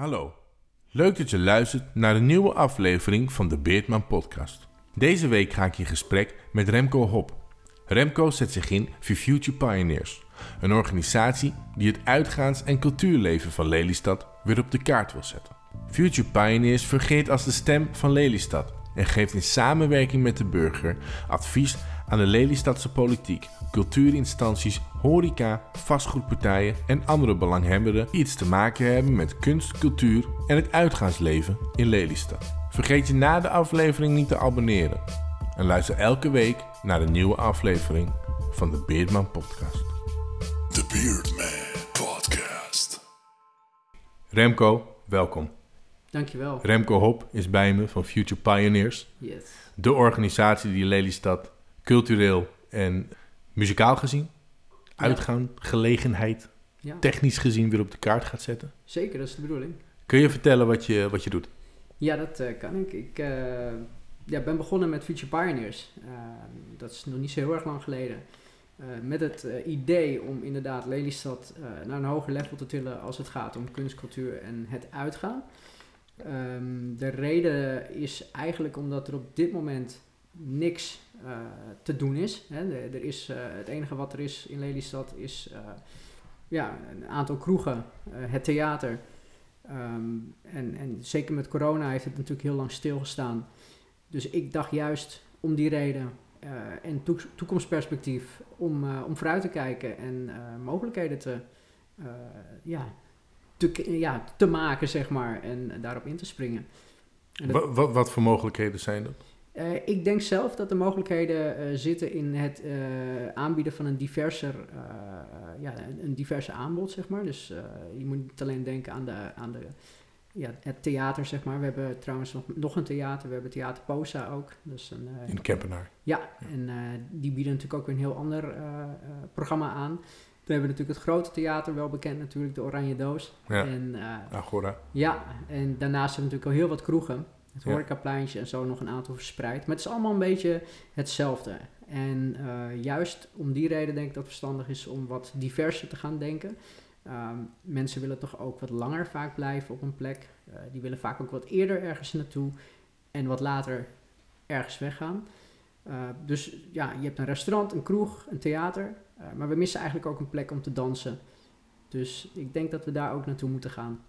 Hallo, leuk dat je luistert naar een nieuwe aflevering van de Beardman Podcast. Deze week ga ik in gesprek met Remco Hop. Remco zet zich in voor Future Pioneers, een organisatie die het uitgaans- en cultuurleven van Lelystad weer op de kaart wil zetten. Future Pioneers fungeert als de stem van Lelystad en geeft in samenwerking met de burger advies aan de Lelystadse politiek, cultuurinstanties, horeca, vastgoedpartijen en andere belanghebbenden die iets te maken hebben met kunst, cultuur en het uitgaansleven in Lelystad. Vergeet je na de aflevering niet te abonneren en luister elke week naar een nieuwe aflevering van de Beardman Podcast. The Beardman Podcast. Remco, welkom. Dankjewel. Remco Hop is bij me van Future Pioneers, Yes. de organisatie die Lelystad cultureel en muzikaal gezien. Uitgaan, gelegenheid, technisch gezien weer op de kaart gaat zetten. zeker, dat is de bedoeling. Kun je vertellen wat je, wat je doet? Ja, dat eh, kan ik. Ik eh, ja, ben begonnen met Future Pioneers. Eh, dat is nog niet zo heel erg lang geleden. Met het idee om inderdaad Lelystad naar een hoger level te tillen als het gaat om kunst, cultuur en het uitgaan. Ehm, de reden is eigenlijk omdat er op dit moment niks eh, te doen is. Hè. Er, is eh, het enige wat er is in Lelystad is eh, ja, een aantal kroegen, het theater. Ehm, en, en zeker met corona heeft het natuurlijk heel lang stilgestaan. Dus ik dacht juist om die reden en toek- toekomstperspectief om, om vooruit te kijken en mogelijkheden te, ja, te, ja, te maken, zeg maar, en daarop in te springen. En dat- Wa- wa- wat voor mogelijkheden zijn er? Eh, ik denk zelf dat de mogelijkheden eh, zitten in het eh, aanbieden van een diverser, ja, een, een diverse aanbod, zeg maar. Dus je moet niet alleen denken aan, de, aan de, ja, het theater, zeg maar. We hebben trouwens nog, nog een theater, we hebben Theater Posa ook. Dus een, In Kempenaar. ja, en die bieden natuurlijk ook weer een heel ander programma aan. We hebben natuurlijk het grote theater, wel bekend natuurlijk, de Oranje Doos. Ja, En Agora. ja, en daarnaast hebben we natuurlijk al heel wat kroegen. Het horecapleintje en zo nog een aantal verspreid. Maar het is allemaal een beetje hetzelfde. En eh, juist om die reden denk ik dat het verstandig is om wat diverser te gaan denken. Ehm, mensen willen toch ook wat langer vaak blijven op een plek. Eh, die willen vaak ook wat eerder ergens naartoe en wat later ergens weggaan. Eh, dus ja, je hebt een restaurant, een kroeg, een theater. maar we missen eigenlijk ook een plek om te dansen. Dus ik denk dat we daar ook naartoe moeten gaan.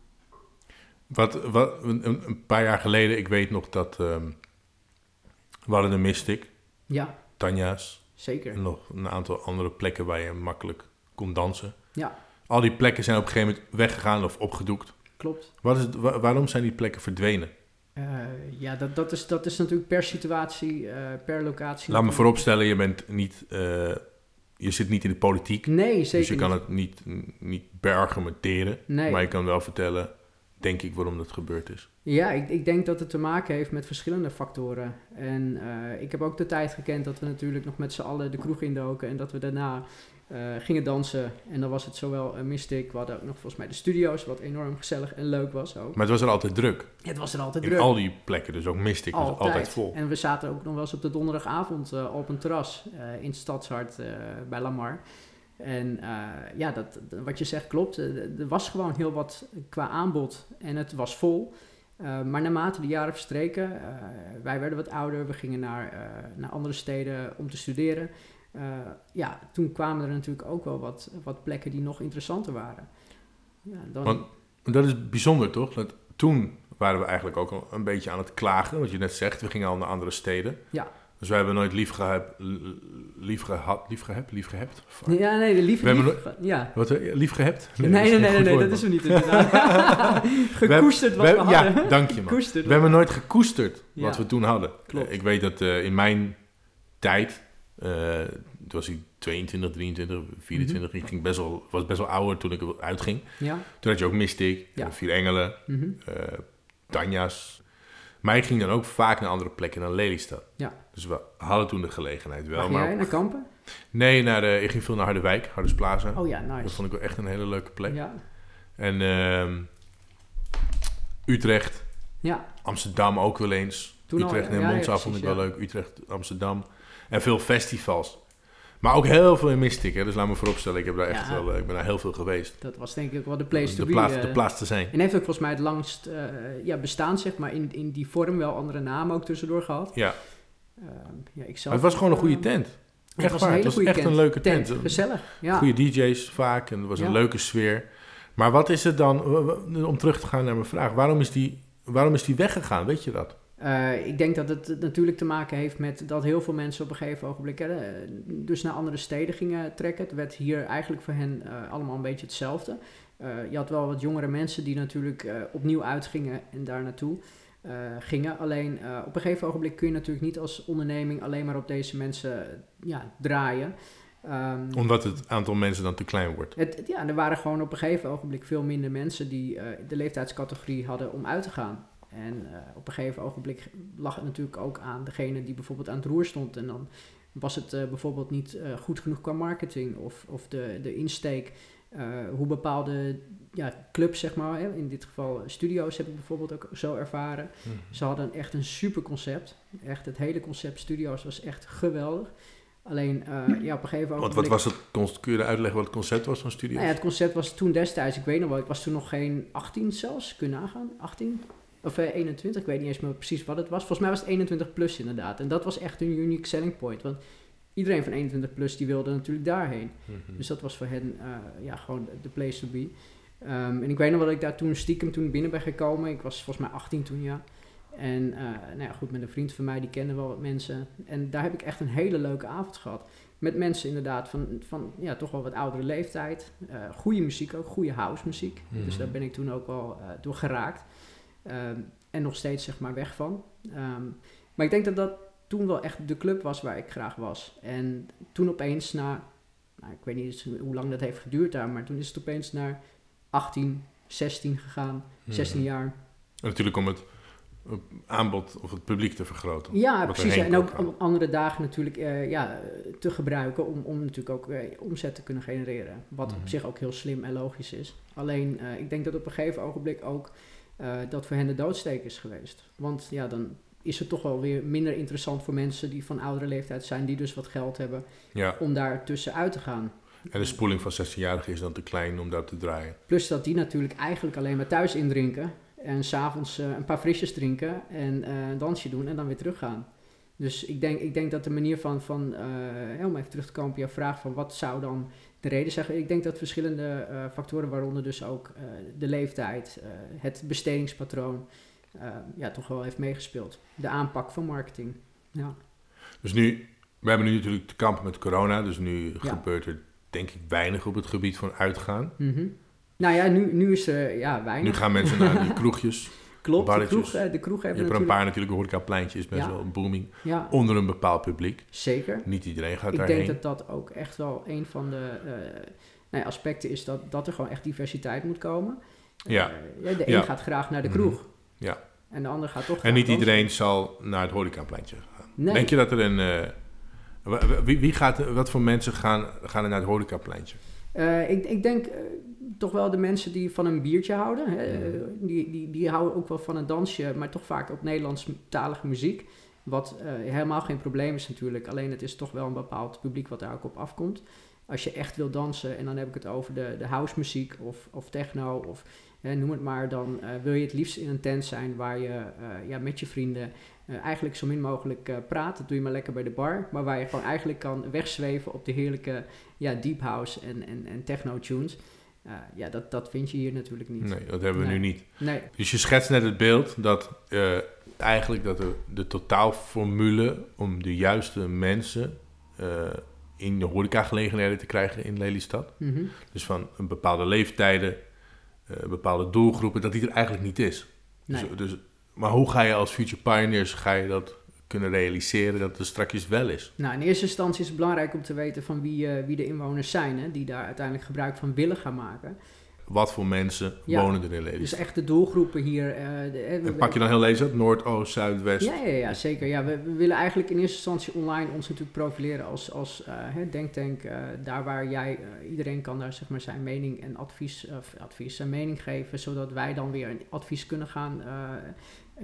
Wat, wat, een, een paar jaar geleden, ik weet nog dat ehm, we hadden een Mystic, Ja, Tanja's zeker. en nog een aantal andere plekken waar je makkelijk kon dansen. Ja, Al die plekken zijn op een gegeven moment weggegaan of opgedoekt. klopt. Wat is het, wa- waarom zijn die plekken verdwenen? Eh, ja, dat, dat, is, dat is natuurlijk per situatie, eh, per locatie. Laat me vooropstellen, je bent niet, eh, je zit niet in de politiek, Nee, zeker dus je kan niet. het niet, niet beargumenteren. Nee. Maar je kan wel vertellen, denk ik, waarom dat gebeurd is. Ja, ik, ik denk dat het te maken heeft met verschillende factoren. En eh, ik heb ook de tijd gekend dat we natuurlijk nog met z'n allen de kroeg indoken. En dat we daarna eh, gingen dansen. En dan was het zowel een Mystic, we hadden ook nog volgens mij de studio's, wat enorm gezellig en leuk was ook. Maar het was er altijd druk. Het was er altijd In druk. al die plekken, dus ook Mystic was altijd vol. En we zaten ook nog wel eens op de donderdagavond eh, op een terras eh, in het Stadshart eh, bij Lamar. En eh, ja, dat, wat je zegt klopt. Eh, Er was gewoon heel wat qua aanbod en het was vol. Eh, maar naarmate de jaren verstreken, wij werden wat ouder, we gingen naar, naar andere steden om te studeren. Ja, toen kwamen er natuurlijk ook wel wat, wat plekken die nog interessanter waren. Ja, dan, Want dat is bijzonder, toch? Dat toen waren we eigenlijk ook al een beetje aan het klagen. Wat je net zegt, we gingen al naar andere steden. Ja. Dus wij hebben nooit lief gehad, lief gehad, lief gehad, lief? Fuck. ja, nee, de We lief, ja. Wat, eh, lief gehebt? Nee, nee, nee, nee, dat is hem niet inderdaad. Gekoesterd wat we, We- hadden. Ja, dank je man. We hebben nooit gekoesterd Ja. wat we toen hadden. Klopt. Ik weet dat eh, in mijn tijd, eh, toen was ik 22, 23, 24, Mhm. ik ging best wel, was best wel ouder toen ik uitging. Ja. Toen had je ook Mystic, Ja. Vier Engelen, eh Tanja's. Maar ik ging dan ook vaak naar andere plekken dan Lelystad. Ja. Dus we hadden toen de gelegenheid wel. Ging maar jij naar Kampen? Nee, naar de, ik ging veel naar Harderwijk, Harders Plaza. Oh ja, Dat nice. vond ik wel echt een hele leuke plek. Ja. En ehm, Utrecht, ja, Amsterdam ook wel eens. Toen Utrecht en ja, Monza ja, vond ik wel leuk. Utrecht, Amsterdam. En veel festivals. Maar ook heel veel in Mystic, hè? dus laat me vooropstellen, ik, heb daar echt Ja. wel, eh, ik ben daar heel veel geweest. Dat was denk ik wel de place to de, be. plaats, eh. de plaats te zijn. En heeft ook volgens mij het langst eh, ja, bestaan, zeg maar, in, in die vorm. Wel andere namen ook tussendoor gehad. Ja, Ehm, ja, ik zelf, het was gewoon een goede tent. Het Echt was waar, een het was echt een leuke tent. Gezellig, ja. Goede DJ's vaak en er was een leuke sfeer. Maar wat is het dan, om terug te gaan naar mijn vraag, waarom is die, waarom is die weggegaan, weet je dat? Eh, ik denk dat het natuurlijk te maken heeft met dat heel veel mensen op een gegeven ogenblik hè, dus naar andere steden gingen trekken. Het werd hier eigenlijk voor hen eh, allemaal een beetje hetzelfde. Eh, je had wel wat jongere mensen die natuurlijk opnieuw uitgingen en daar naartoe gingen. Alleen op een gegeven ogenblik kun je natuurlijk niet als onderneming alleen maar op deze mensen ja, draaien. Ehm, Omdat het aantal mensen dan te klein wordt. het, ja, er waren gewoon op een gegeven ogenblik veel minder mensen die de leeftijdscategorie hadden om uit te gaan. En eh, op een gegeven ogenblik lag het natuurlijk ook aan degene die bijvoorbeeld aan het roer stond. En dan was het eh, bijvoorbeeld niet eh, goed genoeg qua marketing of, of de, de insteek. hoe bepaalde ja, clubs, zeg maar, hè, in dit geval studio's heb ik bijvoorbeeld ook zo ervaren. Ze hadden echt een super concept. Echt, het hele concept studio's was echt geweldig. Alleen, ja, op een gegeven Want ogenblik... wat was het, kun je uitleggen wat het concept was van studio? Nou ja, het concept was toen destijds, ik weet nog wel, ik was toen nog geen 18 zelfs, kun je nagaan, 18? Of eh, 21, ik weet niet eens meer precies wat het was. Volgens mij was het 21 plus inderdaad. En dat was echt een unique selling point, want iedereen van 21 plus die wilde natuurlijk daarheen. Mhm. Dus dat was voor hen eh, ja, gewoon de place to be. Ehm, en ik weet nog wel dat ik daar toen stiekem toen binnen ben gekomen. Ik was volgens mij 18 toen, ja. En eh, nou ja, goed, met een vriend van mij, die kende wel wat mensen. En daar heb ik echt een hele leuke avond gehad. Met mensen inderdaad van, van ja, toch wel wat oudere leeftijd. Eh goede muziek ook, goede house muziek. Mhm. Dus daar ben ik toen ook wel eh, door geraakt. Ehm, en nog steeds zeg maar weg van. Ehm, maar ik denk dat dat toen wel echt de club was waar ik graag was. En toen opeens na, nou, ik weet niet hoe lang dat heeft geduurd daar, maar toen is het opeens naar 18, 16 gegaan, 16 Mhm. jaar. En natuurlijk om het aanbod of het publiek te vergroten. Ja, precies. En ook om andere dagen natuurlijk eh, ja, te gebruiken om, om natuurlijk ook eh, omzet te kunnen genereren. Wat Mhm. op zich ook heel slim en logisch is. Alleen, eh, ik denk dat op een gegeven ogenblik ook eh, dat voor hen de doodsteek is geweest. Want ja, dan is het toch wel weer minder interessant voor mensen die van oudere leeftijd zijn, die dus wat geld hebben, Ja, om daar tussenuit te gaan. en de spoeling van 16-jarigen is dan te klein om daar te draaien. Plus dat die natuurlijk eigenlijk alleen maar thuis indrinken. En s'avonds eh een paar frisjes drinken en eh, een dansje doen en dan weer teruggaan. Dus ik denk, ik denk dat de manier van, van eh, om even terug te komen op jouw vraag van wat zou dan de reden zijn. Ik denk dat verschillende eh, factoren, waaronder dus ook eh, de leeftijd, eh, het bestedingspatroon, ja, toch wel heeft meegespeeld. De aanpak van marketing. Ja. Dus nu, we hebben nu natuurlijk te kampen met corona, dus nu Ja. gebeurt er denk ik weinig op het gebied van uitgaan. Mhm. Nou ja, nu, nu is er ja, weinig. Nu gaan mensen naar die kroegjes. Klopt, de kroeg, eh, de kroeg Je hebt er een paar natuurlijk, horecapleintje is best Ja. wel een booming. Ja, Onder een bepaald publiek. zeker. Niet iedereen gaat Ik daarheen. denk dat dat ook echt wel een van de eh, nou ja, aspecten is dat, dat er gewoon echt diversiteit moet komen. Ja. Eh, ja, de een gaat graag naar de Mhm. kroeg. Ja. En de ander gaat toch En niet iedereen zal naar het horecapleintje gaan. Nee. Denk je dat er een... wie, wie gaat, wat voor mensen gaan, gaan er naar het horecapleintje? Eh, ik, ik denk eh, toch wel de mensen die van een biertje houden. Hè, eh, die, die, die houden ook wel van een dansje, maar toch vaak op Nederlandstalige muziek. Wat helemaal geen probleem is natuurlijk. Alleen het is toch wel een bepaald publiek wat daar ook op afkomt. Als je echt wil dansen, en dan heb ik het over de, de house muziek of, of techno of hè, noem het maar. Dan wil je het liefst in een tent zijn waar je ja, met je vrienden eh, eigenlijk zo min mogelijk eh, praat. Dat doe je maar lekker bij de bar. Maar waar je gewoon eigenlijk kan wegzweven op de heerlijke ja, deep house en, en, en techno tunes. Eh, ja, dat, dat vind je hier natuurlijk niet. Nee, dat hebben we Nee. nu niet. Nee, Dus je schetst net het beeld dat eigenlijk dat de, de totaalformule om de juiste mensen in de horecagelegenheden te krijgen in Lelystad. Mhm. Dus van een bepaalde leeftijden, bepaalde doelgroepen, dat die er eigenlijk niet is. nee. Dus, dus, maar hoe ga je als Future Pioneers ga je dat kunnen realiseren dat er straks wel is? Nou, in eerste instantie is het belangrijk om te weten van wie, eh, wie de inwoners zijn, hè, die daar uiteindelijk gebruik van willen gaan maken. Wat voor mensen Ja, wonen er in Dus Lelystad? echt de doelgroepen hier. eh, de, eh, we- En pak je dan heel Lelystad, Noord, Oost, Zuid, West? Ja, ja, ja, zeker. Ja, we, we willen eigenlijk in eerste instantie online ons natuurlijk profileren als, als hè, denktank. daar waar jij, iedereen kan daar zeg maar zijn mening en advies, of advies en mening geven. Zodat wij dan weer een advies kunnen gaan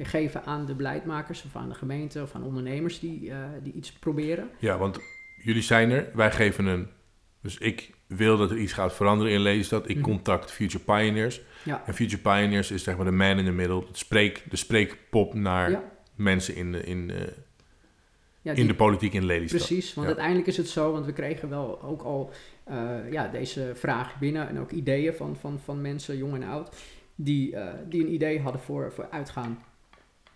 geven aan de beleidmakers of aan de gemeente of aan ondernemers die, eh, die iets proberen. Ja, want jullie zijn er, wij geven een... Dus ik wil dat er iets gaat veranderen in Lelystad. Ik Mhm. contact Future Pioneers. Ja. En Future Pioneers is zeg maar de man in the middle. Het spreek, de spreekpop naar Ja. mensen in de, in, eh, Ja, in de politiek in Lelystad. Precies, want uiteindelijk is het zo, want we kregen wel ook al eh, ja, deze vraag binnen en ook ideeën van, van, van mensen, jong en oud, die, die een idee hadden voor, voor uitgaan,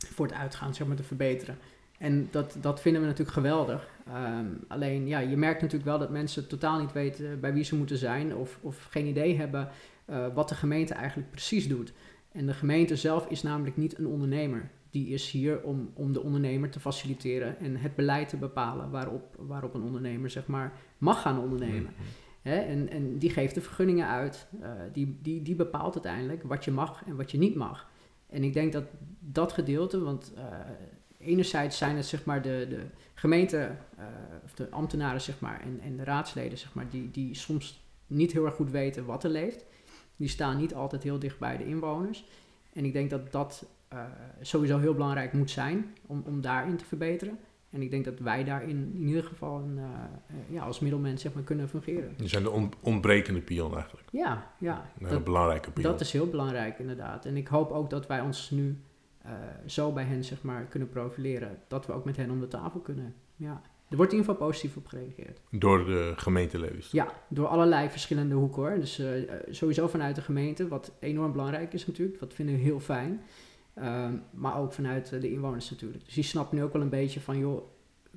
voor het uitgaan, zeg maar, te verbeteren. En dat, dat vinden we natuurlijk geweldig. Ehm, alleen, ja, je merkt natuurlijk wel dat mensen totaal niet weten bij wie ze moeten zijn of, of geen idee hebben eh, wat de gemeente eigenlijk precies doet. En de gemeente zelf is namelijk niet een ondernemer. Die is hier om, om de ondernemer te faciliteren en het beleid te bepalen waarop, waarop een ondernemer zeg maar, mag gaan ondernemen. Mhm. Hè? En, en die geeft de vergunningen uit, eh, die, die, die bepaalt uiteindelijk wat je mag en wat je niet mag. En ik denk dat dat gedeelte, want eh, enerzijds zijn het zeg maar de, de gemeente, eh, of de ambtenaren zeg maar, en, en de raadsleden zeg maar, die, die soms niet heel erg goed weten wat er leeft. Die staan niet altijd heel dicht bij de inwoners. En ik denk dat dat eh, sowieso heel belangrijk moet zijn om, om daarin te verbeteren. En ik denk dat wij daarin in ieder geval een, eh, eh, ja, als middelmens zeg maar, kunnen fungeren. Die zijn de on- ontbrekende pion eigenlijk. Ja, ja. Een Dat, belangrijke pion. dat is heel belangrijk inderdaad. En ik hoop ook dat wij ons nu eh, zo bij hen zeg maar, kunnen profileren. Dat we ook met hen om de tafel kunnen. Ja. Er wordt in ieder geval positief op gereageerd. Door de gemeente. Ja, door allerlei verschillende hoeken hoor. Dus sowieso vanuit de gemeente, wat enorm belangrijk is natuurlijk. Dat vinden we heel fijn. Ehm, maar ook vanuit eh, de inwoners natuurlijk. Dus die snapt nu ook wel een beetje van, joh,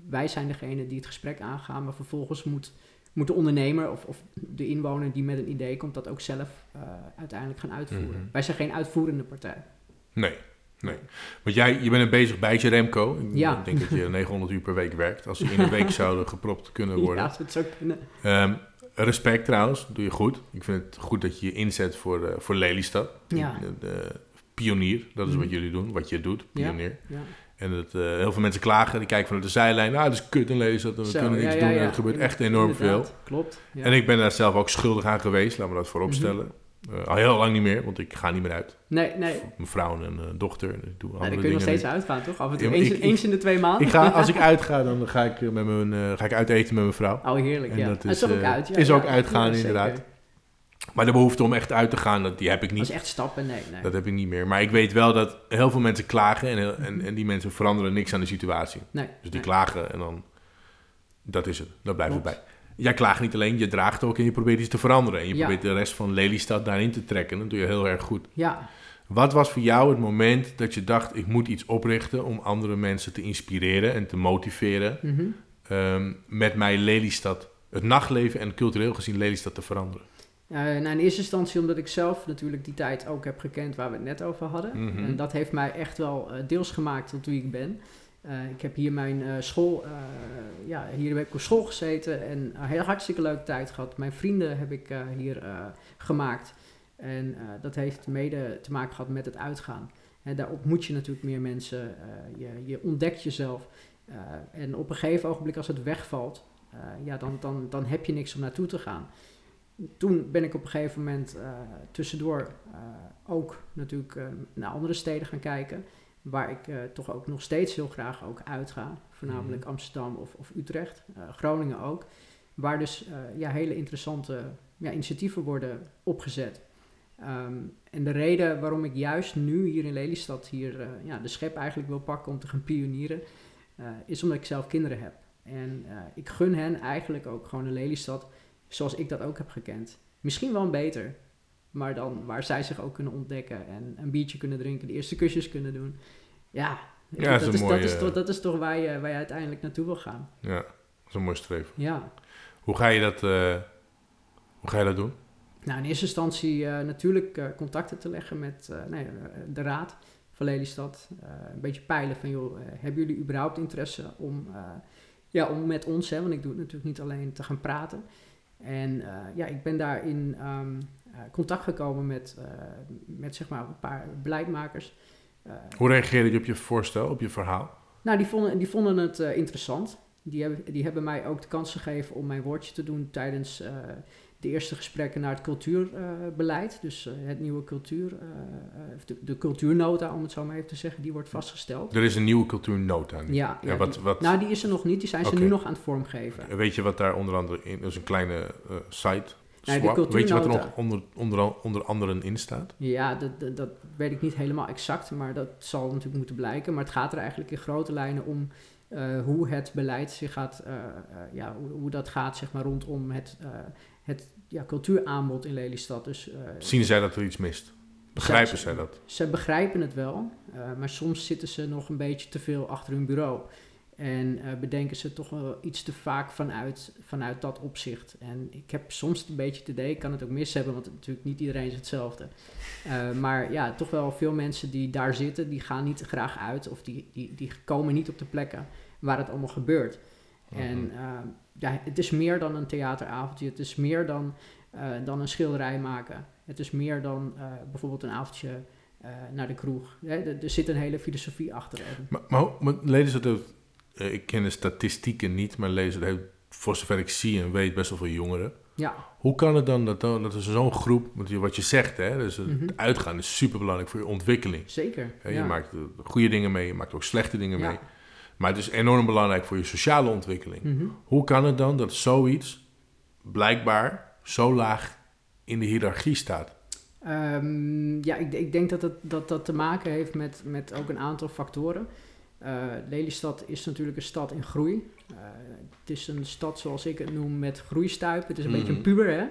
wij zijn degene die het gesprek aangaan. Maar vervolgens moet, moet de ondernemer of, of de inwoner die met een idee komt, dat ook zelf eh, uiteindelijk gaan uitvoeren. Mhm. Wij zijn geen uitvoerende partij. Nee, nee. Want jij je bent er bezig bij je Remco. Ik Ja. denk dat je 900 uur per week werkt. Als ze in een week zouden gepropt kunnen worden. Ja, als we het zo kunnen. Ehm, respect trouwens, doe je goed. Ik vind het goed dat je je inzet voor, eh, voor Lelystad. Ja. De, de pionier, dat is Mhm. wat jullie doen, wat je doet, pionier. Ja. En dat, eh, heel veel mensen klagen, die kijken vanuit de zijlijn. Nou, dat is kut in Lelystad en we Zo, kunnen niks ja, doen. En er gebeurt echt enorm veel. Klopt. Ja. En ik ben daar zelf ook schuldig aan geweest, laat me dat voorop Mhm. stellen. Eh, al heel lang niet meer, want ik ga niet meer uit. nee, nee. Mijn vrouw en eh, dochter, en ik doe andere dan kun je nog steeds uitgaan, toch? Af en toe. Eens, ik- eens in de twee maanden. Ik ga, als ik uitga, dan ga ik, met mijn, ga ik uiteten met mijn vrouw. Oh, heerlijk, En ja. dat Het is, is ook uit, is ook uitgaan, inderdaad. Maar de behoefte om echt uit te gaan, dat, die heb ik Dat niet. is echt stappen, nee, nee. Dat heb ik niet meer. Maar ik weet wel dat heel veel mensen klagen en, heel- en, en die mensen veranderen niks aan de situatie. nee. Dus die nee. klagen en dan, dat is het. Daar blijft het Klopt. bij. Jij klaagt niet alleen, je draagt ook en je probeert iets te veranderen. En je Ja. probeert de rest van Lelystad daarin te trekken. Dat doe je heel erg goed. Ja, Wat was voor jou het moment dat je dacht, ik moet iets oprichten om andere mensen te inspireren en te motiveren mhm. ehm, met mij Lelystad, het nachtleven en cultureel gezien Lelystad te veranderen? Eh, nou, in eerste instantie omdat ik zelf natuurlijk die tijd ook heb gekend waar we het net over hadden. Mhm. En dat heeft mij echt wel eh, deels gemaakt tot wie ik ben. Eh, ik heb hier mijn school, ja, hier heb ik op school gezeten en een heel hartstikke leuke tijd gehad. Mijn vrienden heb ik hier gemaakt. En dat heeft mede te maken gehad met het uitgaan. Daar ontmoet je natuurlijk meer mensen, je, je ontdekt jezelf. En op een gegeven ogenblik als het wegvalt, ja, dan, dan, dan heb je niks om naartoe te gaan. Toen ben ik op een gegeven moment eh, tussendoor eh, ook natuurlijk eh, naar andere steden gaan kijken. Waar ik toch ook nog steeds heel graag ook uitga. Voornamelijk Mhm. Amsterdam of, of Utrecht. Groningen ook. Waar dus ja, hele interessante ja, initiatieven worden opgezet. Ehm, en de reden waarom ik juist nu hier in Lelystad hier, ja, de schep eigenlijk wil pakken om te gaan pionieren, is omdat ik zelf kinderen heb. En ik gun hen eigenlijk ook gewoon een Lelystad zoals ik dat ook heb gekend. Misschien wel een beter, maar dan waar zij zich ook kunnen ontdekken en een biertje kunnen drinken, de eerste kusjes kunnen doen. Ja, Ja, dat is mooie- dat, is toch, dat is toch waar je, waar je uiteindelijk naartoe wil gaan. Ja, dat is een mooi streven. Ja. Hoe ga je dat, eh, hoe ga je dat doen? Nou, in eerste instantie eh, natuurlijk eh, contacten te leggen met nee, de raad van Lelystad. Een beetje peilen van, joh, hebben jullie überhaupt interesse om, ja, om met ons, hè, want ik doe het natuurlijk niet alleen, te gaan praten. En eh, ja, ik ben daar in ehm, eh, contact gekomen met, eh, met zeg maar een paar beleidmakers. Hoe reageerde je op je voorstel, op je verhaal? nou, die vonden, die vonden het interessant. Die hebben, die hebben mij ook de kans gegeven om mijn woordje te doen tijdens de eerste gesprekken naar het cultuurbeleid. dus eh, het nieuwe cultuur, eh, eh, de, de cultuurnota, om het zo maar even te zeggen, die wordt vastgesteld. Er is een nieuwe cultuurnota nu. Ja, wat, die- wat, nou die is er nog niet, die zijn ze nu nog aan het vormgeven. Weet je wat daar onder andere in... Dat is een kleine site. Nee, de. Weet je wat er nog onder, onder, onder anderen in staat? Ja, dat, dat, dat weet ik niet helemaal exact, maar dat zal natuurlijk moeten blijken. Maar het gaat er eigenlijk in grote lijnen om hoe het beleid zich gaat, ja, hoe, hoe dat gaat zeg maar, rondom het, het ja, cultuuraanbod in Lelystad. Dus eh, Zien zij dat er iets mist? Begrijpen Zij- zij dat? ze begrijpen het wel, eh, maar soms zitten ze nog een beetje te veel achter hun bureau. En eh, bedenken ze toch wel iets te vaak vanuit, vanuit dat opzicht. En ik heb soms een beetje het idee, ik kan het ook mis hebben, want natuurlijk niet iedereen is hetzelfde. Maar ja, toch wel veel mensen die daar zitten, die gaan niet graag uit of die, die, die komen niet op de plekken waar het allemaal gebeurt. En Mhm. Ja, het is meer dan een theateravondje, het is meer dan, eh, dan een schilderij maken. Het is meer dan eh, bijvoorbeeld een avondje eh, naar de kroeg. Hè, er, er zit een hele filosofie achter. Maar, maar, lezen ze het... eh, ik ken de statistieken niet, maar lezen het... heeft, Voor zover ik zie en weet, best wel veel jongeren. ja, Hoe kan het dan dat, dat er zo'n groep... Wat je zegt, hè, dus het Mhm. uitgaan is superbelangrijk voor je ontwikkeling. zeker. Ja. Je maakt goede dingen mee, je maakt ook slechte dingen Ja. mee. Maar het is enorm belangrijk voor je sociale ontwikkeling. Mhm. Hoe kan het dan dat zoiets blijkbaar zo laag in de hiërarchie staat? Ehm, ja, ik, ik denk dat, het, dat dat te maken heeft met, met ook een aantal factoren. Eh, Lelystad is natuurlijk een stad in groei. Eh, het is een stad, zoals ik het noem, met groeistuipen. Het is een Mhm. beetje een puber, hè?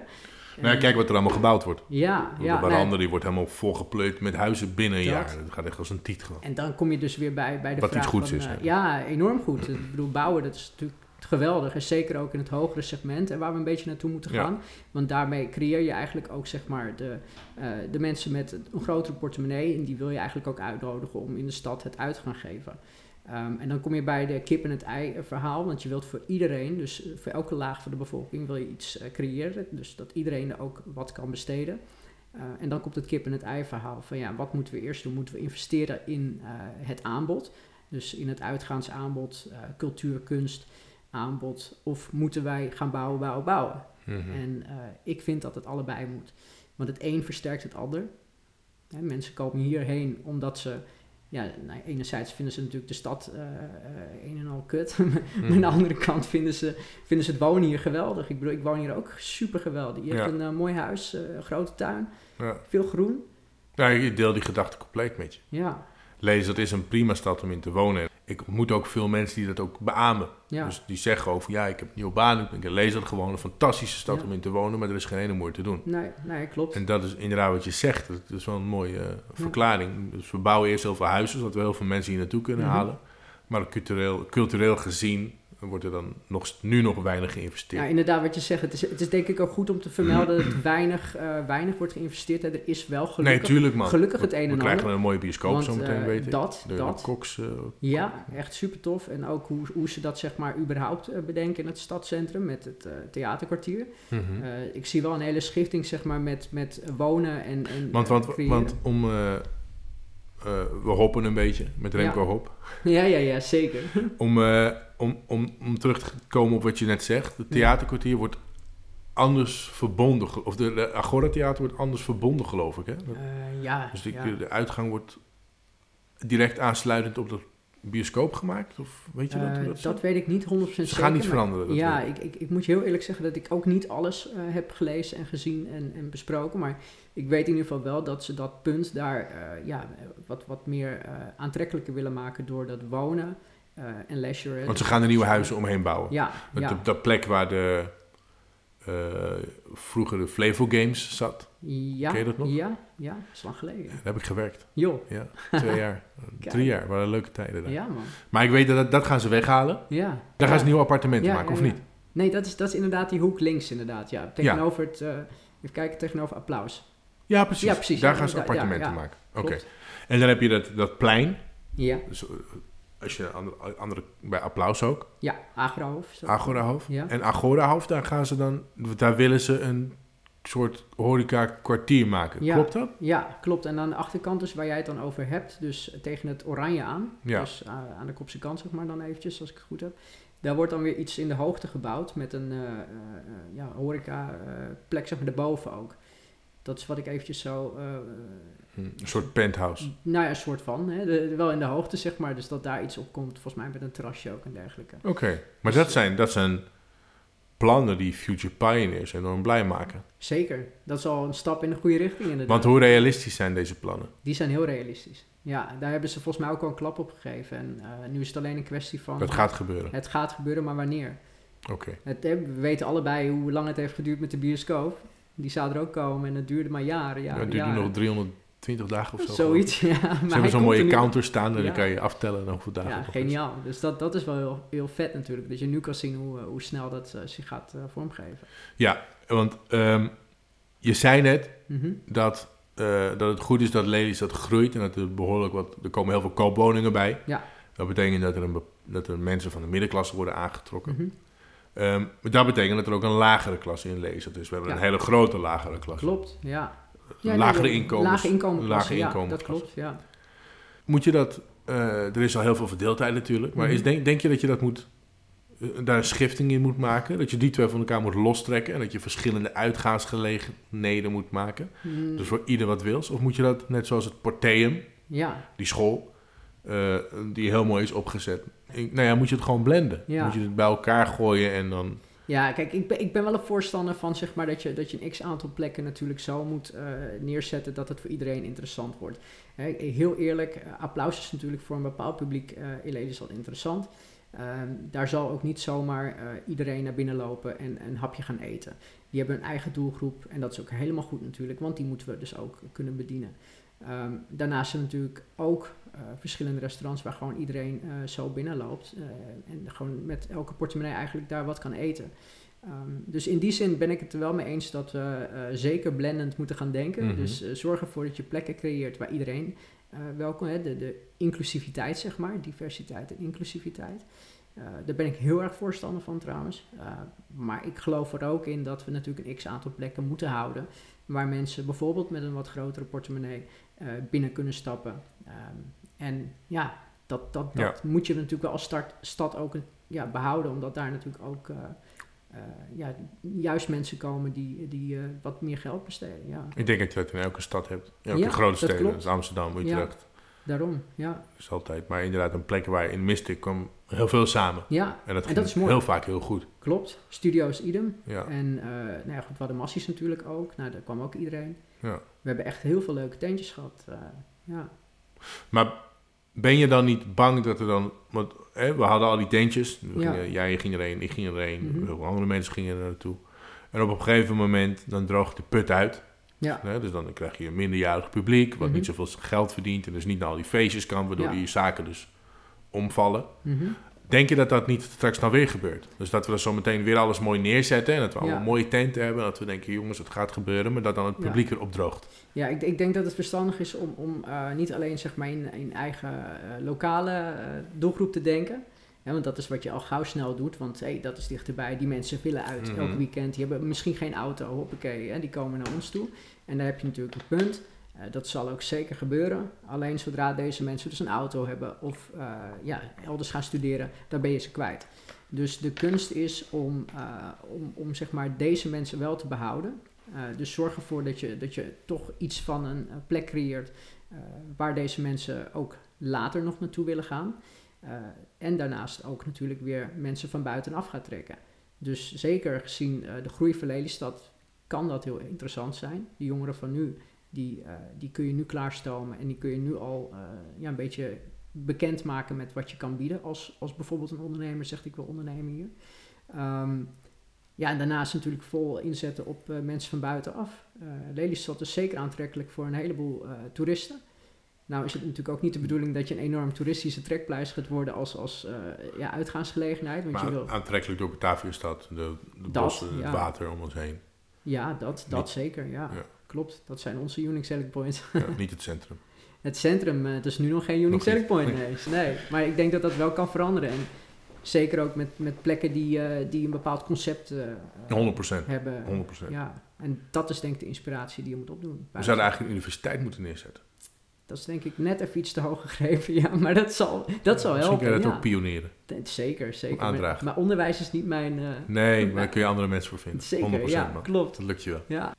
Nou, kijk wat er allemaal gebouwd wordt. Ja, De ja. veranda nou, die wordt helemaal volgepleukt met huizen binnen een Dat. jaar. Dat gaat echt als een tiet gewoon. en dan kom je dus weer bij, bij de Wat vraag iets goeds van, is, eh, ja, enorm goed. Ik bedoel, bouwen, dat is natuurlijk geweldig. En zeker ook in het hogere segment. En waar we een beetje naartoe moeten Ja. gaan. Want daarmee creëer je eigenlijk ook, zeg maar, de, eh, de mensen met een grotere portemonnee. En die wil je eigenlijk ook uitnodigen om in de stad het uit te gaan geven. Ehm, en dan kom je bij de kip en het ei eh, verhaal. Want je wilt voor iedereen, dus eh, voor elke laag van de bevolking, wil je iets eh, creëren. Dus dat iedereen er ook wat kan besteden. En dan komt het kip en het ei verhaal van ja, wat moeten we eerst doen? Moeten we investeren in het aanbod? Dus in het uitgaansaanbod, cultuur, kunst, aanbod. Of moeten wij gaan bouwen, bouwen, bouwen? Mhm. En ik vind dat het allebei moet. Want het een versterkt het ander. Hè, mensen komen hierheen omdat ze... Ja, nou, enerzijds vinden ze natuurlijk de stad eh, eh, een en al kut. maar Mhm. aan de andere kant vinden ze, vinden ze het wonen hier geweldig. Ik bedoel, ik woon hier ook super geweldig. Je Ja. hebt een eh, mooi huis, een grote tuin, Ja. veel groen. Nou, ik deel die gedachte compleet met je. Ja, Lees, dat is een prima stad om in te wonen. Ik ontmoet ook veel mensen die dat ook beamen. ja. Dus die zeggen over, ja, ik heb een nieuwe baan. Ik lees dat gewoon een fantastische stad Ja. om in te wonen, maar er is geen ene moeite te doen. Nee, nee, klopt. En dat is inderdaad wat je zegt. Dat is wel een mooie eh, verklaring. Dus we bouwen eerst heel veel huizen, zodat we heel veel mensen hier naartoe kunnen Mhm. halen. Maar cultureel, cultureel gezien wordt er dan nog, nu nog weinig geïnvesteerd. Ja, inderdaad, wat je zegt. Het is, het is denk ik ook goed om te vermelden dat weinig, eh, weinig wordt geïnvesteerd. Hè. Er is wel nee, gelukkig, tuurlijk man. gelukkig het we, een en we ander. krijgen een mooie bioscoop zo meteen, eh, weet ik. dat, dat. Cox, eh, Ja, echt super tof. En ook hoe, hoe ze dat zeg maar überhaupt eh, bedenken in het stadscentrum met het eh, theaterkwartier. mhm. Eh, ik zie wel een hele schifting zeg maar met, met wonen en, en want, eh, want, want om... eh, we hoppen een beetje met Remco Ja. Hop. Ja, ja, ja, zeker. Om, eh, om, om, om terug te komen op wat je net zegt. Het theaterkwartier wordt anders verbonden. Of de, de Agora Theater wordt anders verbonden, geloof ik. Hè? Dat- Eh, ja, dus de, ja. de uitgang wordt direct aansluitend op de bioscoop gemaakt? Of weet je dat? Eh, hoe dat, dat weet ik niet 100% zeker. Ze gaan niet veranderen. ja, ik. ik, ik, moet je heel eerlijk zeggen dat ik ook niet alles eh, heb gelezen en gezien en, en besproken. Maar ik weet in ieder geval wel dat ze dat punt daar eh, ja, wat, wat meer aantrekkelijker willen maken door dat wonen en leisure. Want ze gaan er nieuwe huizen omheen bouwen. Ja, Dat, ja, dat plek waar de, vroeger de Flevo Games zat, ja, ken je dat nog? ja, ja, dat is lang geleden. daar heb ik gewerkt. Joh, Ja, twee jaar. Drie jaar, waren leuke tijden daar. ja man. Maar ik weet dat dat gaan ze weghalen. Ja. Daar gaan ze nieuwe appartementen Ja, maken, of niet? Nee, dat is, dat is inderdaad die hoek links inderdaad, ja. Tegenover het, eh, even kijken, tegenover applaus. Ja, precies. Ja, precies. Daar gaan ze appartementen maken. Oké. En dan heb je dat, dat plein. Ja, Dus, eh, als je andere, andere, bij applaus ook. ja, dat. Agorahof. Ja. En Agorahof, daar gaan ze dan, daar willen ze een soort horeca kwartier maken. Ja. Klopt dat? Ja, klopt. En aan de achterkant dus waar jij het dan over hebt, dus tegen het oranje aan, Ja. dus eh, aan de kopse kant zeg maar dan eventjes, als ik het goed heb. Daar wordt dan weer iets in de hoogte gebouwd met een eh, ja, horeca plek zeg maar erboven ook. Dat is wat ik eventjes zo... Hm, Een soort penthouse. nou ja, een soort van. Hè, de- wel in de hoogte zeg maar. Dus dat daar iets op komt. Volgens mij met een terrasje ook en dergelijke. Oké, maar dat zijn, dat zijn plannen die Future Pioneers enorm blij maken. Zeker. Dat is al een stap in de goede richting inderdaad. Want hoe realistisch zijn deze plannen? Die zijn heel realistisch. Ja, daar hebben ze volgens mij ook al een klap op gegeven. En eh, nu is het alleen een kwestie van... Dat gaat gebeuren. Het gaat gebeuren, maar wanneer? Oké. Het, we weten allebei hoe lang het heeft geduurd met de bioscoop. Die zou er ook komen en het duurde maar jaren, Ja, jaren, het duurt nu jaren. nog 320 dagen of zo. Zoiets, ja. Maar Ze hebben zo'n mooie er counter staan en Ja. dan kan je aftellen hoeveel dagen Ja, is. geniaal. Dus dat, dat is wel heel, heel vet natuurlijk. Dat je nu kan zien hoe, eh, hoe snel dat eh, zich gaat eh, vormgeven. Ja, want ehm, je zei net Mhm. dat, dat het goed is dat Lelystad groeit en dat er behoorlijk wat, er komen heel veel koopwoningen bij. Ja. Dat betekent dat er, een, dat er mensen van de middenklasse worden aangetrokken. Maar dat betekent dat er ook een lagere klasse in Lelystad is. We hebben Ja. een hele grote lagere klasse. Klopt, ja. Ja, lagere inkomens. Lage inkomen. lage ja, dat klopt, ja. Moet je dat, eh, er is al heel veel verdeeldheid natuurlijk, maar Mhm. is, denk, denk je dat je dat moet, eh, daar een schifting in moet maken? Dat je die twee van elkaar moet lostrekken en dat je verschillende uitgaansgelegenheden moet maken? Mm, Dus voor ieder wat wils? Of moet je dat net zoals het Porteum, ja, die school, eh, die heel mooi is opgezet, ik- nou ja, moet je het gewoon blenden? Ja. Moet je het bij elkaar gooien en dan... Ja, kijk, ik ben, ik ben wel een voorstander van zeg maar, dat, je, dat je een x aantal plekken natuurlijk zo moet eh, neerzetten dat het voor iedereen interessant wordt. Heel eerlijk, eh, applaus is natuurlijk voor een bepaald publiek eh in Lelystad interessant. Ehm, daar zal ook niet zomaar iedereen naar binnen lopen en een hapje gaan eten. Die hebben een eigen doelgroep en dat is ook helemaal goed natuurlijk, want die moeten we dus ook kunnen bedienen. Ehm, daarnaast zijn natuurlijk ook eh, verschillende restaurants waar gewoon iedereen eh, zo binnenloopt. eh, en gewoon met elke portemonnee eigenlijk daar wat kan eten. Ehm, dus in die zin ben ik het er wel mee eens dat we zeker blendend moeten gaan denken. Mhm. Dus zorg ervoor dat je plekken creëert waar iedereen welkom is. De, de inclusiviteit, zeg maar. Diversiteit en inclusiviteit. Daar ben ik heel erg voorstander van trouwens. Maar ik geloof er ook in dat we natuurlijk een x aantal plekken moeten houden. Waar mensen bijvoorbeeld met een wat grotere portemonnee eh, binnen kunnen stappen. Ehm, en ja, dat, dat, dat moet je natuurlijk wel als start, stad ook ja, behouden. Omdat daar natuurlijk ook eh, eh, ja, juist mensen komen die, die wat meer geld besteden. Ja, Ik denk dat je dat in elke stad hebt. In elke Ja, grote dat steden, dus Amsterdam, Utrecht, daarom. Ja, is altijd. Maar inderdaad een plek waar in Mystic kwam heel veel samen. ja En dat, En ging dat is mooi. heel vaak heel goed. klopt. Studio's idem. Ja. En nou ja, goed, we hadden massies natuurlijk ook. Nou, daar kwam ook iedereen. Ja. We hebben echt heel veel leuke tentjes gehad. eh, ja. Maar ben je dan niet bang dat er dan... Want hè, we hadden al die tentjes. We Ja. gingen- jij ging erheen, ik ging erheen. Heel veel andere mensen gingen er naartoe. En op een gegeven moment dan droogt de put uit. Ja. Hè, dus dan krijg je een minderjarig publiek... wat Mhm. niet zoveel geld verdient... en dus niet naar al die feestjes kan... waardoor Ja. die zaken dus omvallen. Mhm. Denk je dat dat niet straks nou weer gebeurt? Dus dat we dan zo meteen weer alles mooi neerzetten... en dat we allemaal mooie tenten hebben... en dat we denken, jongens, het gaat gebeuren... maar dat dan het publiek erop droogt. Ja, ik, ik denk dat het verstandig is om, om eh, niet alleen zeg maar, in, in eigen eh, lokale eh, doelgroep te denken. Ja, want dat is wat je al gauw snel doet. Want hey, dat is dichterbij. Die mensen willen uit Mhm. elk weekend. Die hebben misschien geen auto. Hoppakee, die komen naar ons toe. En daar heb je natuurlijk een punt. Eh, dat zal ook zeker gebeuren. Alleen zodra deze mensen dus een auto hebben of eh, ja, elders gaan studeren, dan ben je ze kwijt. Dus de kunst is om, eh, om, om zeg maar deze mensen wel te behouden. Eh, dus zorg ervoor dat je, dat je toch iets van een plek creëert waar deze mensen ook later nog naartoe willen gaan. En daarnaast ook natuurlijk weer mensen van buitenaf gaat trekken. Dus zeker gezien de groei van Lelystad kan dat heel interessant zijn. De jongeren van nu, die, eh, die kun je nu klaarstomen en die kun je nu al eh, ja, een beetje bekendmaken met wat je kan bieden. Als, als bijvoorbeeld een ondernemer zegt ik wil ondernemen hier. Ehm, ja, en daarnaast natuurlijk vol inzetten op eh, mensen van buitenaf. Lelystad is zeker aantrekkelijk voor een heleboel toeristen. Nou is het natuurlijk ook niet de bedoeling dat je een enorm toeristische trekpleister gaat worden als, als ja, uitgaansgelegenheid. Want je Maar wil, aantrekkelijk door Bataviastad, de, de Dat, bossen, het water om ons heen. ja, dat, dat Niet- zeker. Ja. Ja. Klopt, dat zijn onze unique selling points. Ja, niet het centrum. Het centrum, eh, het is nu nog geen unique Nog selling point. Nee. nee, maar ik denk dat dat wel kan veranderen. En zeker ook met, met plekken die, eh, die een bepaald concept eh, 100%. hebben. 100%. Ja, en dat is denk ik de inspiratie die je moet opdoen. We zouden eigenlijk een universiteit moeten neerzetten. Dat is denk ik net even iets te hoog gegrepen, ja, maar dat zal, dat zal Misschien helpen. kan je dat ja. ook pionieren. Zeker, zeker. Aandragen. Maar, maar onderwijs is niet mijn... Nee, maar daar kun je andere mensen voor vinden. 100% zeker, ja, man. klopt. Dat lukt je wel. Ja.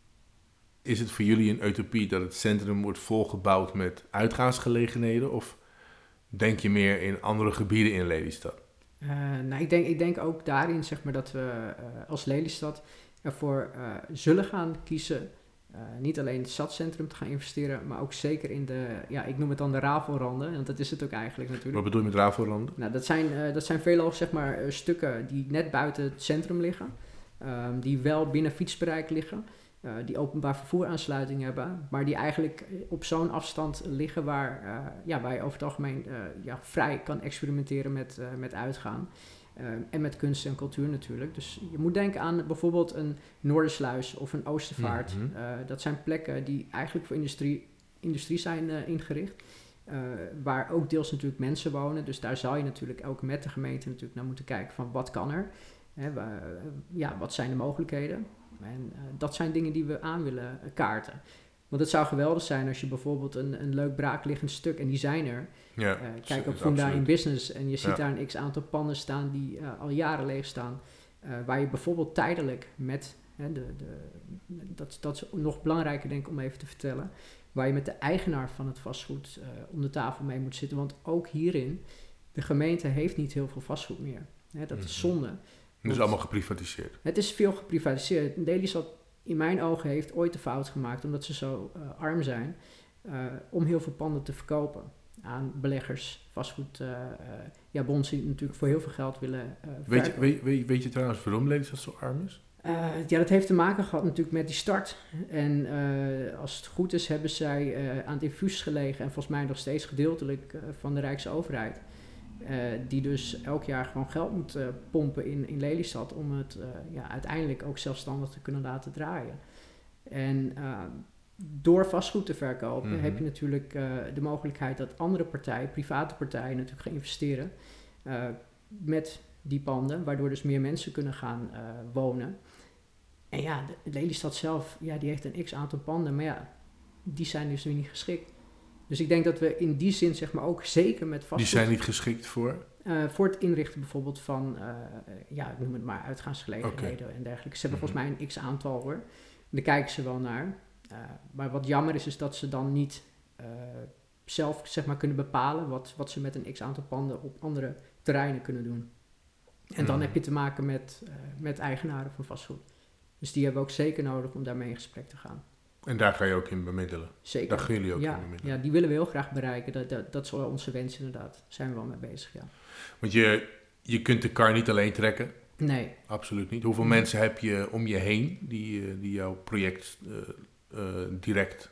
Is het voor jullie een utopie dat het centrum wordt volgebouwd met uitgaansgelegenheden? Of denk je meer in andere gebieden in Lelystad? Eh, nou, ik denk, ik denk ook daarin zeg maar, dat we eh, als Lelystad ervoor eh, zullen gaan kiezen. niet alleen het stadscentrum te gaan investeren, maar ook zeker in de, ja, ik noem het dan de rafelranden, want dat is het ook eigenlijk natuurlijk. Wat bedoel je met Ravelanden? Nou, dat zijn, dat zijn veelal zeg maar, stukken die net buiten het centrum liggen, ehm, die wel binnen fietsbereik liggen, eh, die openbaar vervoeraansluiting hebben, maar die eigenlijk op zo'n afstand liggen waar, eh, ja, waar je over het algemeen eh, ja, vrij kan experimenteren met, met uitgaan. En met kunst en cultuur natuurlijk. Dus je moet denken aan bijvoorbeeld een Noordersluis of een Oostervaart. Mhm. Dat zijn plekken die eigenlijk voor industrie, industrie zijn ingericht. Waar ook deels natuurlijk mensen wonen. Dus daar zou je natuurlijk ook met de gemeente natuurlijk naar moeten kijken van wat kan er? Hè, ja, wat zijn de mogelijkheden? En eh, dat zijn dingen die we aan willen eh, kaarten. Want het zou geweldig zijn als je bijvoorbeeld een, een leuk braakliggend stuk, en die zijn er. Ja, Eh, kijk op Funda in. Business en je ziet Ja. daar een x aantal panden staan die al jaren leeg staan. waar je bijvoorbeeld tijdelijk met, hè, de, de, dat, dat is nog belangrijker denk ik om even te vertellen, waar je met de eigenaar van het vastgoed om de tafel mee moet zitten. Want ook hierin, de gemeente heeft niet heel veel vastgoed meer. Hè, dat is Mhm. zonde. Het is allemaal geprivatiseerd. Het is veel geprivatiseerd. Lelystad in mijn ogen heeft ooit de fout gemaakt, omdat ze zo eh, arm zijn, eh, om heel veel panden te verkopen aan beleggers, vastgoed, eh, ja, bonds die natuurlijk voor heel veel geld willen Weet je, weet, weet, weet je trouwens waarom Lelystad zo arm is? Ja, dat heeft te maken gehad natuurlijk met die start. En als het goed is, hebben zij aan het infuus gelegen en volgens mij nog steeds gedeeltelijk van de Rijksoverheid. Eh, die dus elk jaar gewoon geld moet eh, pompen in, in Lelystad om het eh, ja, uiteindelijk ook zelfstandig te kunnen laten draaien. En door vastgoed te verkopen Mhm. heb je natuurlijk de mogelijkheid dat andere partijen, private partijen natuurlijk gaan investeren met die panden, waardoor dus meer mensen kunnen gaan wonen. En ja, de Lelystad zelf, ja, die heeft een x aantal panden, maar ja, die zijn dus weer niet geschikt. Dus ik denk dat we in die zin, zeg maar, ook zeker met vastgoed... Die zijn niet geschikt voor. eh, voor het inrichten bijvoorbeeld van, eh, ja, ik noem het maar uitgaansgelegenheden en dergelijke. Ze hebben Mhm. volgens mij een x-aantal hoor. Daar kijken ze wel naar. Eh, maar wat jammer is, is dat ze dan niet zelf zeg maar, kunnen bepalen wat, wat ze met een x-aantal panden op andere terreinen kunnen doen. En dan Mhm. heb je te maken met, met eigenaren van vastgoed. Dus die hebben we ook zeker nodig om daarmee in gesprek te gaan. En daar ga je ook in bemiddelen. Zeker. Daar gaan jullie ook ja, in bemiddelen. ja, die willen we heel graag bereiken. Dat, dat, dat is wel onze wens inderdaad. Daar zijn we wel mee bezig, ja. Want je, je kunt de kar niet alleen trekken. Nee, Absoluut niet. Hoeveel mensen heb je om je heen die, eh, die jouw project eh, eh, direct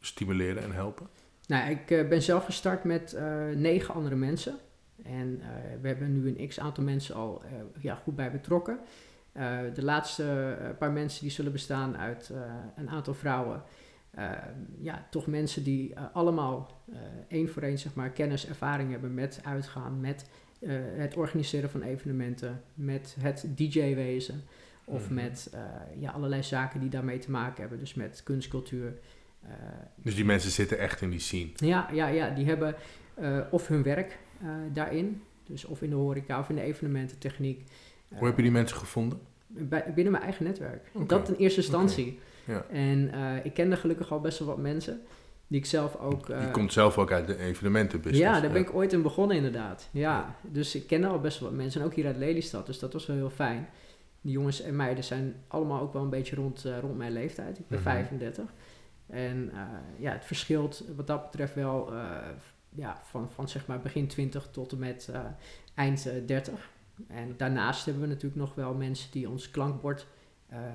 stimuleren en helpen? Nou, ik ben zelf gestart met negen andere mensen. En we hebben nu een x aantal mensen al ja, goed bij betrokken. Eh, de laatste eh, paar mensen die zullen bestaan uit eh, een aantal vrouwen. Ja, toch mensen die allemaal één voor één zeg maar, kennis, ervaring hebben met uitgaan, met het organiseren van evenementen, met het DJ-wezen. Of Mhm. met ja, allerlei zaken die daarmee te maken hebben. Dus met kunst, cultuur. eh, Dus die mensen zitten echt in die scene. ja, ja, ja, die hebben of hun werk daarin, dus of in de horeca of in de evenemententechniek. Hoe heb je die mensen gevonden? bij- binnen mijn eigen netwerk. Dat in eerste instantie. Ja. En eh, ik kende gelukkig al best wel wat mensen die ik zelf ook. Je komt zelf ook uit de evenementenbusiness. ja, daar ben ik ooit in begonnen inderdaad. Ja, dus ik kende al best wel wat mensen. En ook hier uit Lelystad, dus dat was wel heel fijn. Die jongens en meiden zijn allemaal ook wel een beetje rond, eh, rond mijn leeftijd. Ik ben Mhm. 35. En eh, ja, het verschilt wat dat betreft wel ja, van, van zeg maar begin 20 tot en met eind eh, 30. En daarnaast hebben we natuurlijk nog wel mensen die ons klankbord eh, eh,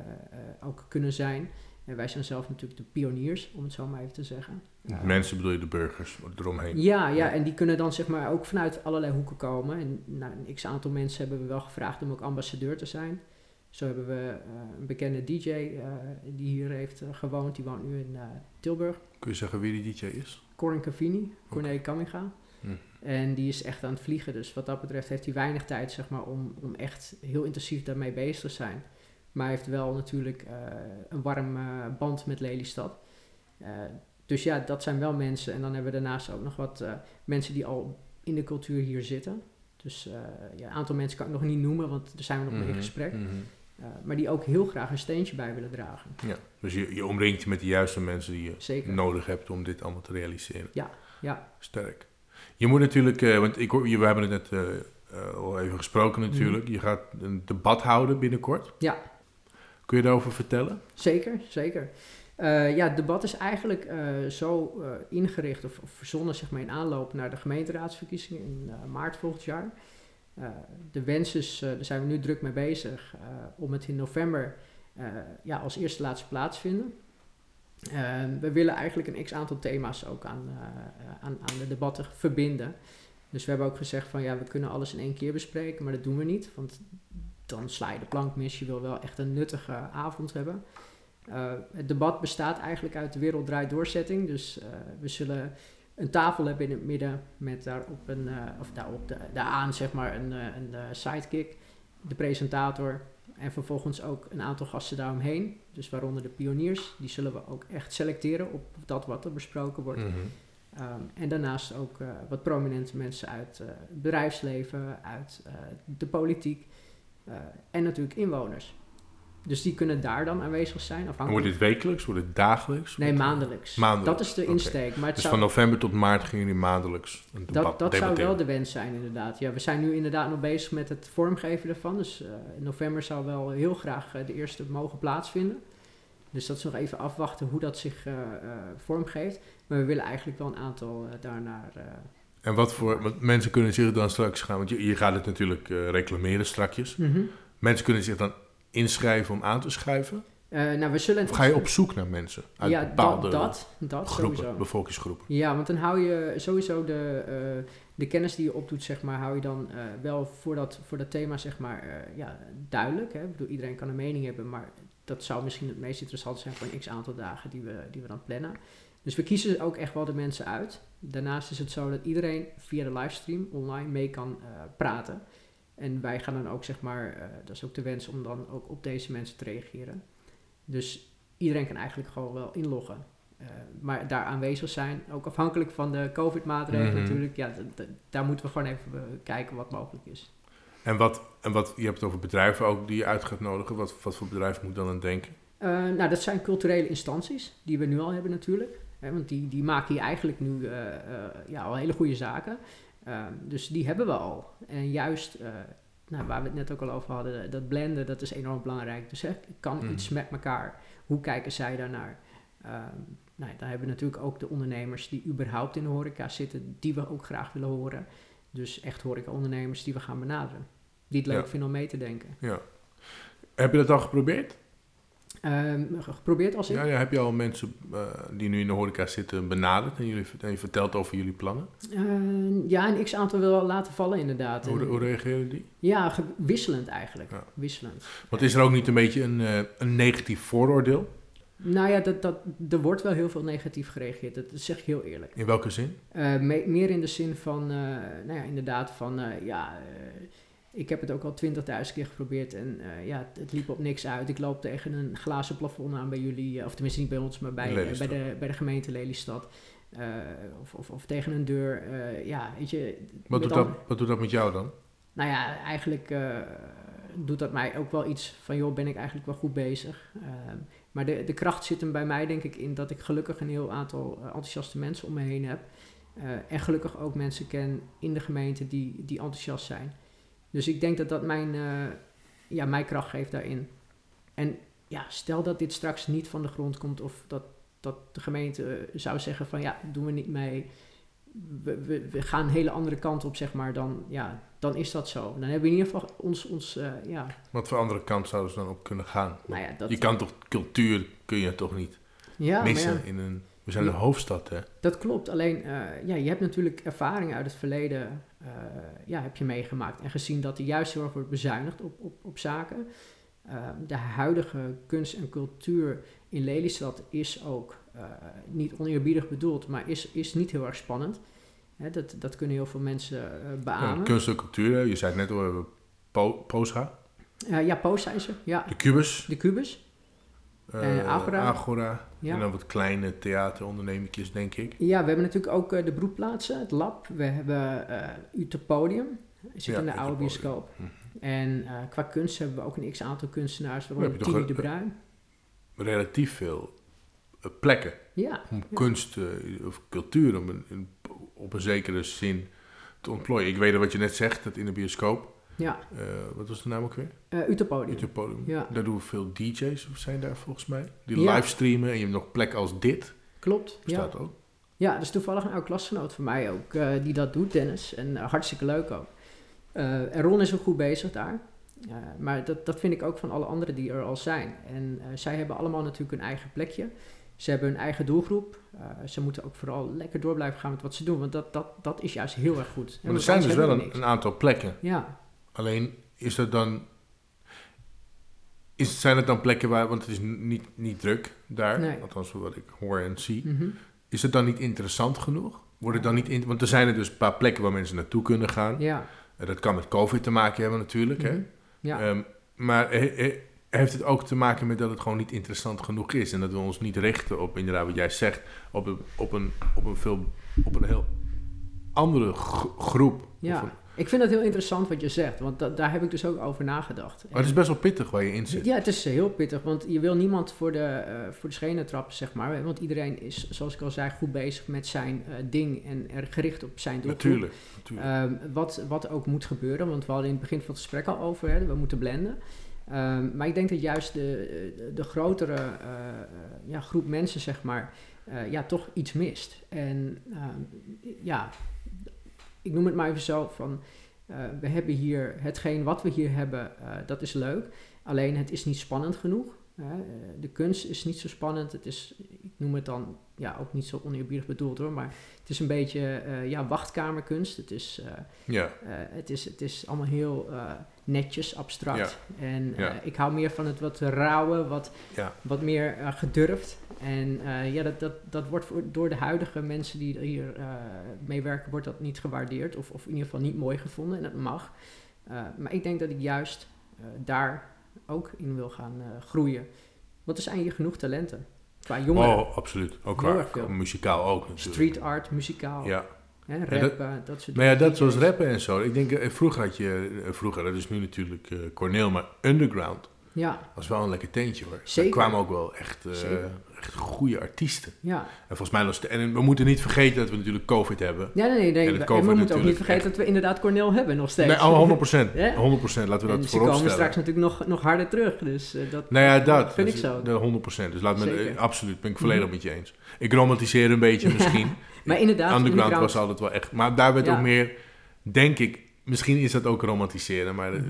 ook kunnen zijn. En wij zijn zelf natuurlijk de pioniers, om het zo maar even te zeggen. Mensen bedoel je de burgers eromheen. ja, ja, en die kunnen dan zeg maar ook vanuit allerlei hoeken komen. En nou, een x aantal mensen hebben we wel gevraagd om ook ambassadeur te zijn. Zo hebben we eh, een bekende DJ eh, die hier heeft gewoond. Die woont nu in eh, Tilburg. Kun je zeggen wie die DJ is? Corin Cavini, Corné Kamminga. En die is echt aan het vliegen. Dus wat dat betreft heeft hij weinig tijd zeg maar, om, om echt heel intensief daarmee bezig te zijn. Maar hij heeft wel natuurlijk eh, een warm eh, band met Lelystad. Eh, dus ja, dat zijn wel mensen. En dan hebben we daarnaast ook nog wat mensen die al in de cultuur hier zitten. Dus ja, een aantal mensen kan ik nog niet noemen, want daar zijn we nog mee in Mhm, gesprek. mhm. Maar die ook heel graag een steentje bij willen dragen. Ja, dus je, je omringt je met de juiste mensen die je Zeker. nodig hebt om dit allemaal te realiseren. Ja, ja. Sterk. Je moet natuurlijk, eh, want ik, we hebben het net eh, eh, al even gesproken natuurlijk. Je gaat een debat houden binnenkort. Mhm. Ja. Kun je daarover vertellen? Zeker, zeker. Ja, het debat is eigenlijk zo ingericht of, of verzonnen zeg maar, in aanloop naar de gemeenteraadsverkiezingen in maart volgend jaar. De wens is, daar zijn we nu druk mee bezig, om het in november ja, als eerste laatste plaatsvinden. Eh, we willen eigenlijk een x-aantal thema's ook aan, eh, aan, aan de debatten verbinden. Dus we hebben ook gezegd van ja, we kunnen alles in één keer bespreken, maar dat doen we niet. Want dan sla je de plank mis. Je wil wel echt een nuttige avond hebben. Uh, het debat bestaat eigenlijk uit de werelddraait doorzetting. Dus uh, we zullen een tafel hebben in het midden met daarop een, of daarop de, daaraan zeg maar een, een sidekick, de presentator en vervolgens ook een aantal gasten daaromheen. Dus waaronder de pioniers, die zullen we ook echt selecteren op dat wat er besproken wordt. Mhm. Um, en daarnaast ook uh, wat prominente mensen uit uh, het bedrijfsleven, uit uh, de politiek en natuurlijk inwoners. Dus die kunnen daar dan aanwezig zijn. En wordt dit wekelijks? Wordt het dagelijks? Nee, maandelijks. maandelijks. Dat is de insteek. Maar het dus zou, van november tot maart gaan jullie maandelijks een debat dat dat zou wel de wens zijn, inderdaad. Ja, we zijn nu inderdaad nog bezig met het vormgeven ervan. Dus in november zou wel heel graag de eerste mogen plaatsvinden. Dus dat is nog even afwachten hoe dat zich uh, uh, vormgeeft. Maar we willen eigenlijk wel een aantal daarnaar. en wat voor. Want mensen kunnen zich dan straks gaan. Want je, je gaat het natuurlijk reclameren strakjes. Mm -hmm. Mensen kunnen zich dan inschrijven om aan te schuiven. nou, we zullen of ga je op zoek naar mensen? Uit ja, bepaalde dat, dat, dat groepen, sowieso. bevolkingsgroepen. Ja, want dan hou je sowieso de, de kennis die je opdoet, zeg maar, hou je dan wel voor dat, voor dat thema, zeg maar, ja, duidelijk. Hè? Ik bedoel, iedereen kan een mening hebben, maar dat zou misschien het meest interessant zijn voor een x aantal dagen die we, die we dan plannen. Dus we kiezen ook echt wel de mensen uit. Daarnaast is het zo dat iedereen via de livestream online mee kan praten. En wij gaan dan ook, zeg maar, uh, dat is ook de wens om dan ook op deze mensen te reageren. Dus iedereen kan eigenlijk gewoon wel inloggen. Uh, maar daar aanwezig zijn, ook afhankelijk van de COVID-maatregelen Mhm. natuurlijk. Ja, daar moeten we gewoon even kijken wat mogelijk is. En wat, en wat, je hebt het over bedrijven ook die je uit gaat nodigen. Wat, wat voor bedrijf moet dan aan denken? Uh, nou, dat zijn culturele instanties die we nu al hebben natuurlijk. Hè, want die, die maken hier eigenlijk nu uh, uh, ja, al hele goede zaken. Ehm, dus die hebben we al. En juist, nou, waar we het net ook al over hadden, dat blenden, dat is enorm belangrijk. Dus hè, kan Mm. iets met elkaar. Hoe kijken zij daarnaar? Um, nou, dan hebben we natuurlijk ook de ondernemers die überhaupt in de horeca zitten, die we ook graag willen horen. Dus echt horeca-ondernemers die we gaan benaderen. Die het leuk Ja. vinden om mee te denken. Ja. Heb je dat al geprobeerd? Um, geprobeerd als ik? Ja, ja, heb je al mensen uh, die nu in de horeca zitten benaderd en, jullie, en je vertelt over jullie plannen? Uh, ja, een x-aantal wil laten vallen inderdaad. Hoe, hoe reageren die? ja, wisselend eigenlijk. Ja. Wisselend. Want is er ook niet een beetje een, eh, een negatief vooroordeel? Nou ja, dat, dat, er wordt wel heel veel negatief gereageerd. Dat, zeg ik heel eerlijk. In welke zin? Me- meer in de zin van, nou ja, inderdaad van, ja, ik heb het ook al 20.000 keer geprobeerd en uh, ja, het, het liep op niks uit. Ik loop tegen een glazen plafond aan bij jullie, uh, of tenminste niet bij ons, maar bij, uh, bij, de, bij de gemeente Lelystad. Uh, of, of, of tegen een deur, uh, ja, weet je. Wat doet, dat, wat doet dat met jou dan? Nou ja, eigenlijk doet dat mij ook wel iets van, joh, ben ik eigenlijk wel goed bezig. Uh, maar de, de kracht zit hem bij mij, denk ik, in dat ik gelukkig een heel aantal enthousiaste mensen om me heen heb. En gelukkig ook mensen ken in de gemeente die, die enthousiast zijn. Dus ik denk dat dat mijn, uh, ja, mijn kracht geeft daarin. En ja, stel dat dit straks niet van de grond komt of dat, dat de gemeente uh, zou zeggen van ja, doen we niet mee. We, we, we gaan een hele andere kant op, zeg maar, dan, ja, dan is dat zo. Dan hebben we in ieder geval ons, ons uh, ja, Wat voor andere kant zouden ze dan op kunnen gaan? nou ja, dat, je kan toch, cultuur kun je toch niet ja, missen ja. in een... We zijn de hoofdstad, hè? Dat klopt, alleen uh, ja, je hebt natuurlijk ervaring uit het verleden uh, ja, heb je meegemaakt en gezien dat er juist heel erg wordt bezuinigd op, op, op zaken. Uh, de huidige kunst en cultuur in Lelystad is ook uh, niet oneerbiedig bedoeld, maar is, is niet heel erg spannend. Hè, dat, dat kunnen heel veel mensen Ja, beamen. kunst en cultuur, je zei het net al, we hebben po Posa, ja, Poos zijn ze, ja. de Cubus. De Cubus. Eh, Agora. Agora. Ja. En dan wat kleine theaterondernemingjes, denk ik. Ja, we hebben natuurlijk ook eh, de broedplaatsen, het lab. We hebben eh Utopodium, zit Ja, in de oude bioscoop. Mhm. En qua kunst hebben we ook een x-aantal kunstenaars, waaronder Tini de Bruin. Relatief veel plekken Ja, om kunst of cultuur om een- op een zekere zin te ontplooien. Ik weet wat je net zegt, dat in de bioscoop. Ja. eh, wat was de naam ook weer? eh Utopodium. Utopodium. Ja. Daar doen we veel DJ's, of zijn daar volgens mij. Die Ja. livestreamen en je hebt nog plek als dit. Klopt, ja. Bestaat ook. Ja, dat is toevallig een oude klasgenoot van mij ook, eh, die dat doet, Dennis. En hartstikke leuk ook. En Ron is ook goed bezig daar. Maar dat, dat vind ik ook van alle anderen die er al zijn. En zij hebben allemaal natuurlijk hun eigen plekje. Ze hebben hun eigen doelgroep. Ze moeten ook vooral lekker door blijven gaan met wat ze doen. Want dat, dat, dat is juist heel erg goed. En Maar er zijn dus wel een, een aantal plekken. Ja, Alleen is dat dan. Is, zijn het dan plekken waar, want het is niet, niet druk daar, Nee. althans wat ik hoor en zie. mhm. Is het dan niet interessant genoeg? Wordt het dan niet in, want er zijn er dus een paar plekken waar mensen naartoe kunnen gaan. ja. En dat kan met COVID te maken hebben natuurlijk. Hè? mhm. ja. Ehm, maar he- he- heeft het ook te maken met dat het gewoon niet interessant genoeg is. En dat we ons niet richten op, inderdaad wat jij zegt, op een, op een, op een, veel, op een heel andere gro- groep. Of ja. een- Ik vind dat heel interessant wat je zegt, want da- daar heb ik dus ook over nagedacht. maar het is best wel pittig waar je in zit. Ja, het is heel pittig, want je wil niemand voor de, eh, voor de schenen trappen, zeg maar. Want iedereen is, zoals ik al zei, goed bezig met zijn eh, ding en er gericht op zijn doelgroep. Natuurlijk. natuurlijk. Ehm, wat, wat ook moet gebeuren, want we hadden in het begin van het gesprek al over, hè, we moeten blenden. Ehm, maar ik denk dat juist de, de, grotere eh, ja, groep mensen, zeg maar, ja, toch iets mist. En ehm, ja, ik noem het maar even zo van, eh, we hebben hier, hetgeen wat we hier hebben, eh, dat is leuk. Alleen het is niet spannend genoeg. Hè. Eh, de kunst is niet zo spannend. Het is, ik noem het dan, ja, ook niet zo oneerbiedig bedoeld hoor, maar het is een beetje, ja, wachtkamerkunst. Het is, ja. het, is, het is allemaal heel netjes, abstract. En eh, ik hou meer van het wat rauwe, wat, Ja. wat meer eh, gedurfd. En eh, ja, dat, dat, dat wordt voor, door de huidige mensen die hier eh mee werken, wordt dat niet gewaardeerd. Of, of in ieder geval niet mooi gevonden. En dat mag. Maar ik denk dat ik juist daar ook in wil gaan groeien. Want er zijn hier genoeg talenten. Qua jongeren. Oh, absoluut. Ook qua, qua muzikaal ook natuurlijk. Street art, muzikaal, Ja. Hè, dat- rappen, dat, soort Maar ja, dat zoals rappen en zo. Ik denk, eh, vroeger had je, eh, vroeger, dat is nu natuurlijk eh Corneel, maar Underground Ja, was wel een lekker teentje hoor. Zeker. Er kwamen ook wel echt, echt goede artiesten. ja. En volgens mij was en we moeten niet vergeten dat we natuurlijk COVID hebben. Ja, nee, nee. nee. En we moeten ook niet vergeten echt- dat we inderdaad Cornel hebben nog steeds. Nee, oh, 100 procent. Ja. 100 procent, laten we en dat ze komen voorop straks stellen. natuurlijk nog, nog harder terug. Dus dat, Nou ja, dat. vind ik zo. De 100 procent. Dus laat me, absoluut, ben ik volledig Mhm. met je eens. Ik romantiseer een beetje misschien. Maar inderdaad, Underground underground- was altijd wel echt, maar daar werd Ja. ook meer, denk ik, misschien is dat ook romantiseren, maar Mhm.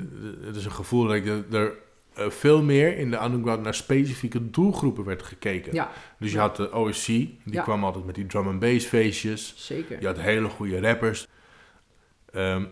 het is een gevoel dat ik er, eh, veel meer in de underground naar specifieke doelgroepen werd gekeken. Ja, Dus je Ja. had de OSC, die kwam altijd met die drum and bass feestjes. zeker. Je had hele goede rappers. Ehm,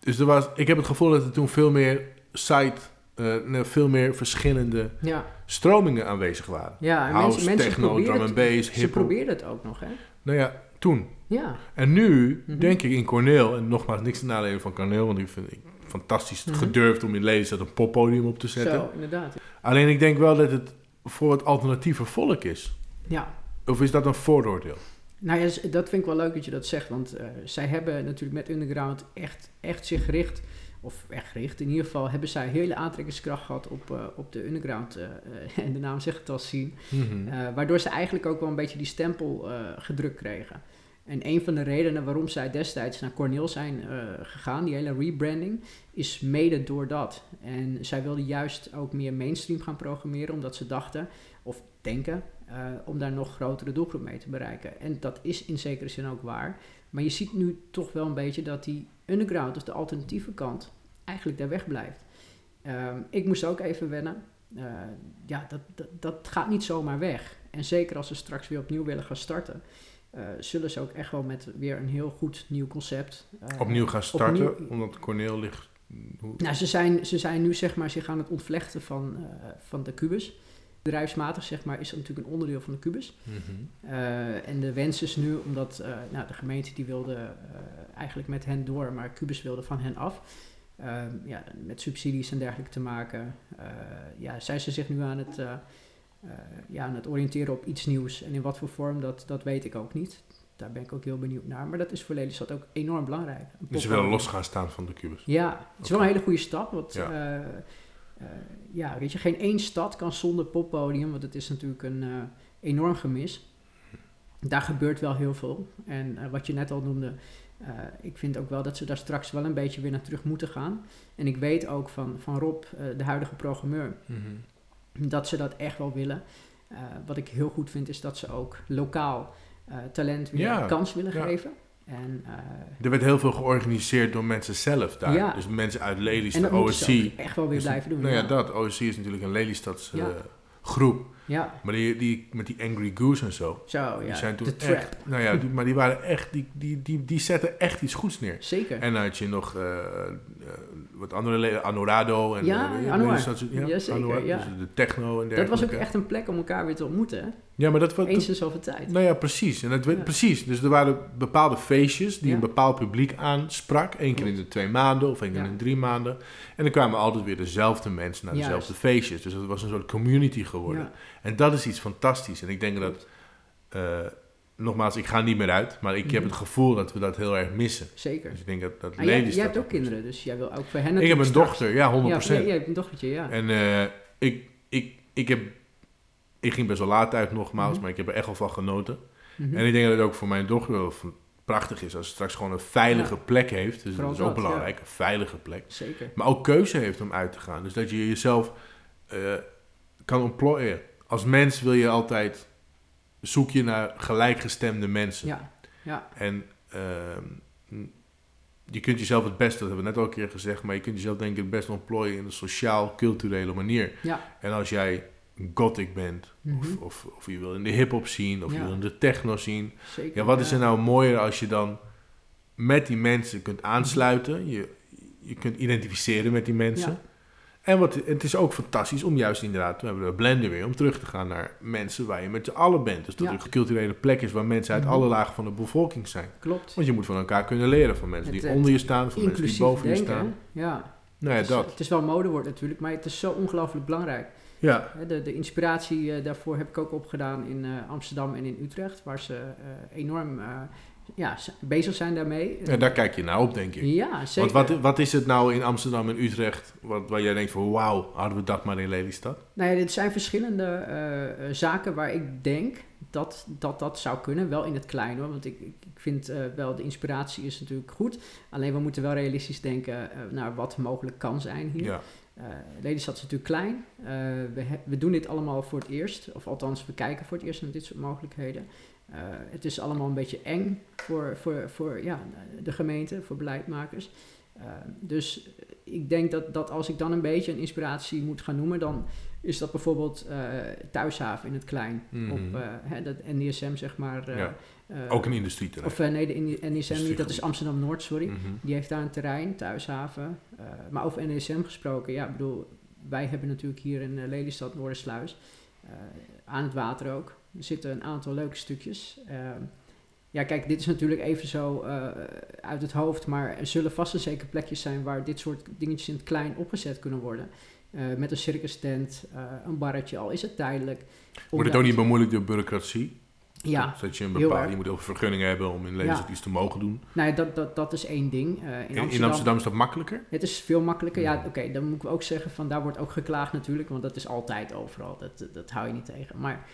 dus er was, ik heb het gevoel dat er toen veel meer side, eh, veel meer verschillende Ja, stromingen aanwezig waren. ja en House, mensen, mensen techno, drum and het, bass, Ze hip-hop. proberen het ook nog, hè? Nou ja, toen. Ja, En nu Mhm. denk ik in Corneel, en nogmaals niks te nadelen van Corneel, want ik vind ik fantastisch Mhm. gedurfd om in Lelystad een poppodium op te zetten. zo, inderdaad. Alleen ik denk wel dat het voor het alternatieve volk is. Ja, Of is dat een vooroordeel? nou ja, dat vind ik wel leuk dat je dat zegt. Want eh, zij hebben natuurlijk met Underground echt, echt zich gericht... Of echt gericht, in ieder geval hebben zij hele aantrekkingskracht gehad op, eh, op de Underground. eh, eh, en de naam zegt het al zien. Mhm. Waardoor ze eigenlijk ook wel een beetje die stempel gedrukt kregen. En een van de redenen waarom zij destijds naar Cornell zijn gegaan, die hele rebranding, is mede door dat. En zij wilden juist ook meer mainstream gaan programmeren, omdat ze dachten, of denken, om daar nog grotere doelgroep mee te bereiken. En dat is in zekere zin ook waar. Maar je ziet nu toch wel een beetje dat die underground, of de alternatieve kant, eigenlijk daar weg blijft. Ehm, ik moest ook even wennen. Eh, ja, dat, dat, dat gaat niet zomaar weg. En zeker als ze straks weer opnieuw willen gaan starten, eh, zullen ze ook echt wel met weer een heel goed nieuw concept. eh, Opnieuw gaan starten, opnieuw- omdat Corneel ligt... hoe- Nou, ze zijn, ze zijn nu zeg maar zich aan het ontvlechten van, van de kubus. Bedrijfsmatig zeg maar is dat natuurlijk een onderdeel van de kubus. Mhm. En de wens is nu, omdat nou, de gemeente die wilde eigenlijk met hen door, maar Cubus wilde van hen af. Ehm, ja, met subsidies en dergelijke te maken. eh, ja, zijn ze zich nu aan het, eh, eh, ja, aan het oriënteren op iets nieuws. En in wat voor vorm, dat, dat weet ik ook niet. Daar ben ik ook heel benieuwd naar. Maar dat is voor Lelystad ook enorm belangrijk. Dus ze willen los gaan staan van de Cubus. Ja, het is wel een hele goede stap. Want Ja. ja. ja, weet je, geen één stad kan zonder poppodium, want het is natuurlijk een enorm gemis. Daar gebeurt wel heel veel. En wat je net al noemde, eh, ik vind ook wel dat ze daar straks wel een beetje weer naar terug moeten gaan. En ik weet ook van, van Rob, eh, de huidige programmeur, dat ze dat echt wel willen. Eh, wat ik heel goed vind is dat ze ook lokaal talent weer Ja, een kans willen ja. geven. En, Er werd heel veel georganiseerd door mensen zelf daar. Ja. Dus mensen uit Lelystad, OSC. echt wel weer is- blijven doen. Nou ja, dat. OSC is natuurlijk een Lelystadse Ja. groep. Ja, Maar die, die, met die Angry Goose en zo. zo Die ja, zijn toen de trap. echt... Nou ja, die- maar die waren echt... Die, die, die, die zetten echt iets goeds neer. Zeker. En dan had je nog eh, eh, wat andere leden, Anorado en Ja. Lelystadse- ja, Anouar, ja. dus de techno en dergelijke. dat was ook echt een plek om elkaar weer te ontmoeten. Hè? Ja, maar dat was... Eens in zoveel tijd. Nou ja, precies. En Ja. precies. Dus er waren bepaalde feestjes die een bepaald publiek aansprak. Eén keer in de twee maanden of één keer in de drie maanden. En dan kwamen altijd weer dezelfde mensen naar dezelfde feestjes. Dus het was een soort community geworden. En dat is iets fantastisch. En ik denk dat, eh, nogmaals, ik ga niet meer uit. Maar ik heb Mhm. het gevoel dat we dat heel erg missen. Zeker. Dus ik denk dat, dat En jij, jij hebt ook kinderen, dus jij wil ook voor hen Ik heb een dochter, ja, 100%. straks- Ja, jij hebt een dochtertje, ja. En eh, ik, ik, ik, heb, ik ging best wel laat uit nogmaals, Mhm. maar ik heb er echt wel van genoten. Mhm. En ik denk dat het ook voor mijn dochter wel prachtig is als ze straks gewoon een veilige Ja. plek heeft. Dus Vooral dat is ook belangrijk, een veilige plek. Zeker. Maar ook keuze heeft om uit te gaan. Dus dat je jezelf eh, kan ontplooien. Als mens wil je altijd, zoek je naar gelijkgestemde mensen. Ja, ja, En ehm, je kunt jezelf het beste, dat hebben we net al een keer gezegd, maar je kunt jezelf denk ik het beste ontplooien in een sociaal-culturele manier. ja. En als jij gothic bent, of, Mhm. of, of je wil in de hip-hop zien, of je wil in de techno zien. Zeker. Ja, wat is er nou mooier als je dan met die mensen kunt aansluiten, je, je kunt identificeren met die mensen. Ja. En wat, het is ook fantastisch om juist inderdaad, we hebben de blender weer, om terug te gaan naar mensen waar je met z'n allen bent. Dus dat Ja. er een culturele plek is waar mensen uit Mhm. alle lagen van de bevolking zijn. Klopt. Want je moet van elkaar kunnen leren, van mensen Het- die het onder je staan, van mensen die boven je staan. hè? ja. Nou ja, Het is, dat. het is wel een modewoord natuurlijk, maar het is zo ongelooflijk belangrijk. Ja, De, de inspiratie eh, daarvoor heb ik ook opgedaan in eh, Amsterdam en in Utrecht, waar ze eh, enorm eh, ja, bezig zijn daarmee. ja, daar kijk je naar op, denk ik. Ja, zeker. Want wat, wat is het nou in Amsterdam en Utrecht wat, waar jij denkt van wauw, hadden we dat maar in Lelystad? Nou ja, dit zijn verschillende eh, eh, zaken waar ik denk dat, dat dat zou kunnen. Wel in het klein hoor, want ik, ik vind eh, wel de inspiratie is natuurlijk goed. Alleen we moeten wel realistisch denken naar wat mogelijk kan zijn hier. Ja. Lelystad is natuurlijk klein. We, we doen dit allemaal voor het eerst. Of althans, we kijken voor het eerst naar dit soort mogelijkheden. Eh, het is allemaal een beetje eng voor, voor, voor ja, de gemeente, voor beleidmakers. Eh, dus ik denk dat, dat als ik dan een beetje een inspiratie moet gaan noemen, dan is dat bijvoorbeeld eh, Thuishaven in het klein. Mhm. Op hè, dat NDSM, zeg maar. Ja. Ook een industrieterrein. Of nee, de NDSM niet, dat is. Amsterdam-Noord, sorry. Mhm. Die heeft daar een terrein, Thuishaven. Maar over NSM gesproken, ja, ik bedoel, wij hebben natuurlijk hier in Lelystad, Noordersluis, aan het water ook. Er zitten een aantal leuke stukjes. Eh, ja, kijk, dit is natuurlijk even zo eh, uit het hoofd, maar er zullen vast en zeker plekjes zijn waar dit soort dingetjes in het klein opgezet kunnen worden. Eh, met een circus tent, eh, een barretje, al is het tijdelijk. Wordt het ook niet bemoeilijkt door bureaucratie? Ja, Zodat je een heel bepaald, erg. je moet heel veel vergunningen hebben om in Ja. iets te mogen doen. nou ja, dat, dat, dat is één ding. In, In, Amsterdam, in Amsterdam is dat makkelijker? Het is veel makkelijker. Ja, oké, dan moet ik ook zeggen van daar wordt ook geklaagd natuurlijk, want dat is altijd overal. Dat, dat hou je niet tegen. Maar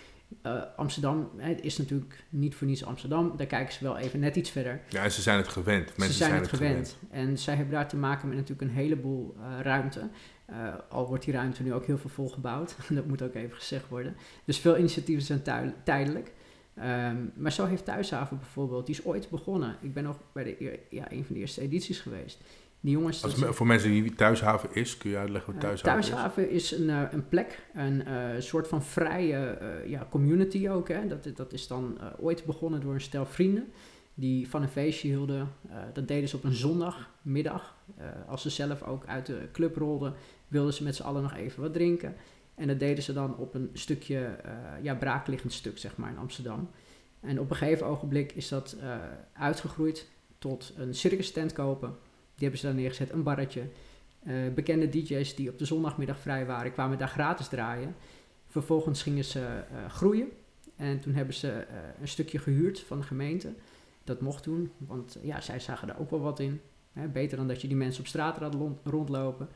eh, Amsterdam hè, is natuurlijk niet voor niets Amsterdam. Daar kijken ze wel even net iets verder. Ja, ze zijn het gewend. Mensen ze zijn, het gewend. En zij hebben daar te maken met natuurlijk een heleboel eh, ruimte. Eh, al wordt die ruimte nu ook heel veel volgebouwd. dat moet ook even gezegd worden. Dus veel initiatieven zijn tui- tijdelijk. Ehm, maar zo heeft Thuishaven bijvoorbeeld, die is ooit begonnen. Ik ben nog bij de, ja, een van de eerste edities geweest. Die jongens... Als, voor mensen die thuishaven is, kun je uitleggen wat thuishaven, Thuishaven is, een, eh, een plek, een eh, soort van vrije eh, ja, community ook. Hè. Dat, dat is dan ooit begonnen door een stel vrienden die van een feestje hielden. Dat deden ze op een zondagmiddag. Als ze zelf ook uit de club rolden, wilden ze met z'n allen nog even wat drinken. En dat deden ze dan op een stukje, ja, braakliggend stuk, zeg maar, in Amsterdam. En op een gegeven ogenblik is dat uitgegroeid tot een circus tent kopen. Die hebben ze daar neergezet, een barretje. Eh, bekende DJ's die op de zondagmiddag vrij waren, kwamen daar gratis draaien. Vervolgens gingen ze eh, groeien. En toen hebben ze eh, een stukje gehuurd van de gemeente. Dat mocht toen, want ja, zij zagen daar ook wel wat in. Hè, beter dan dat je die mensen op straat lon- rondlopen.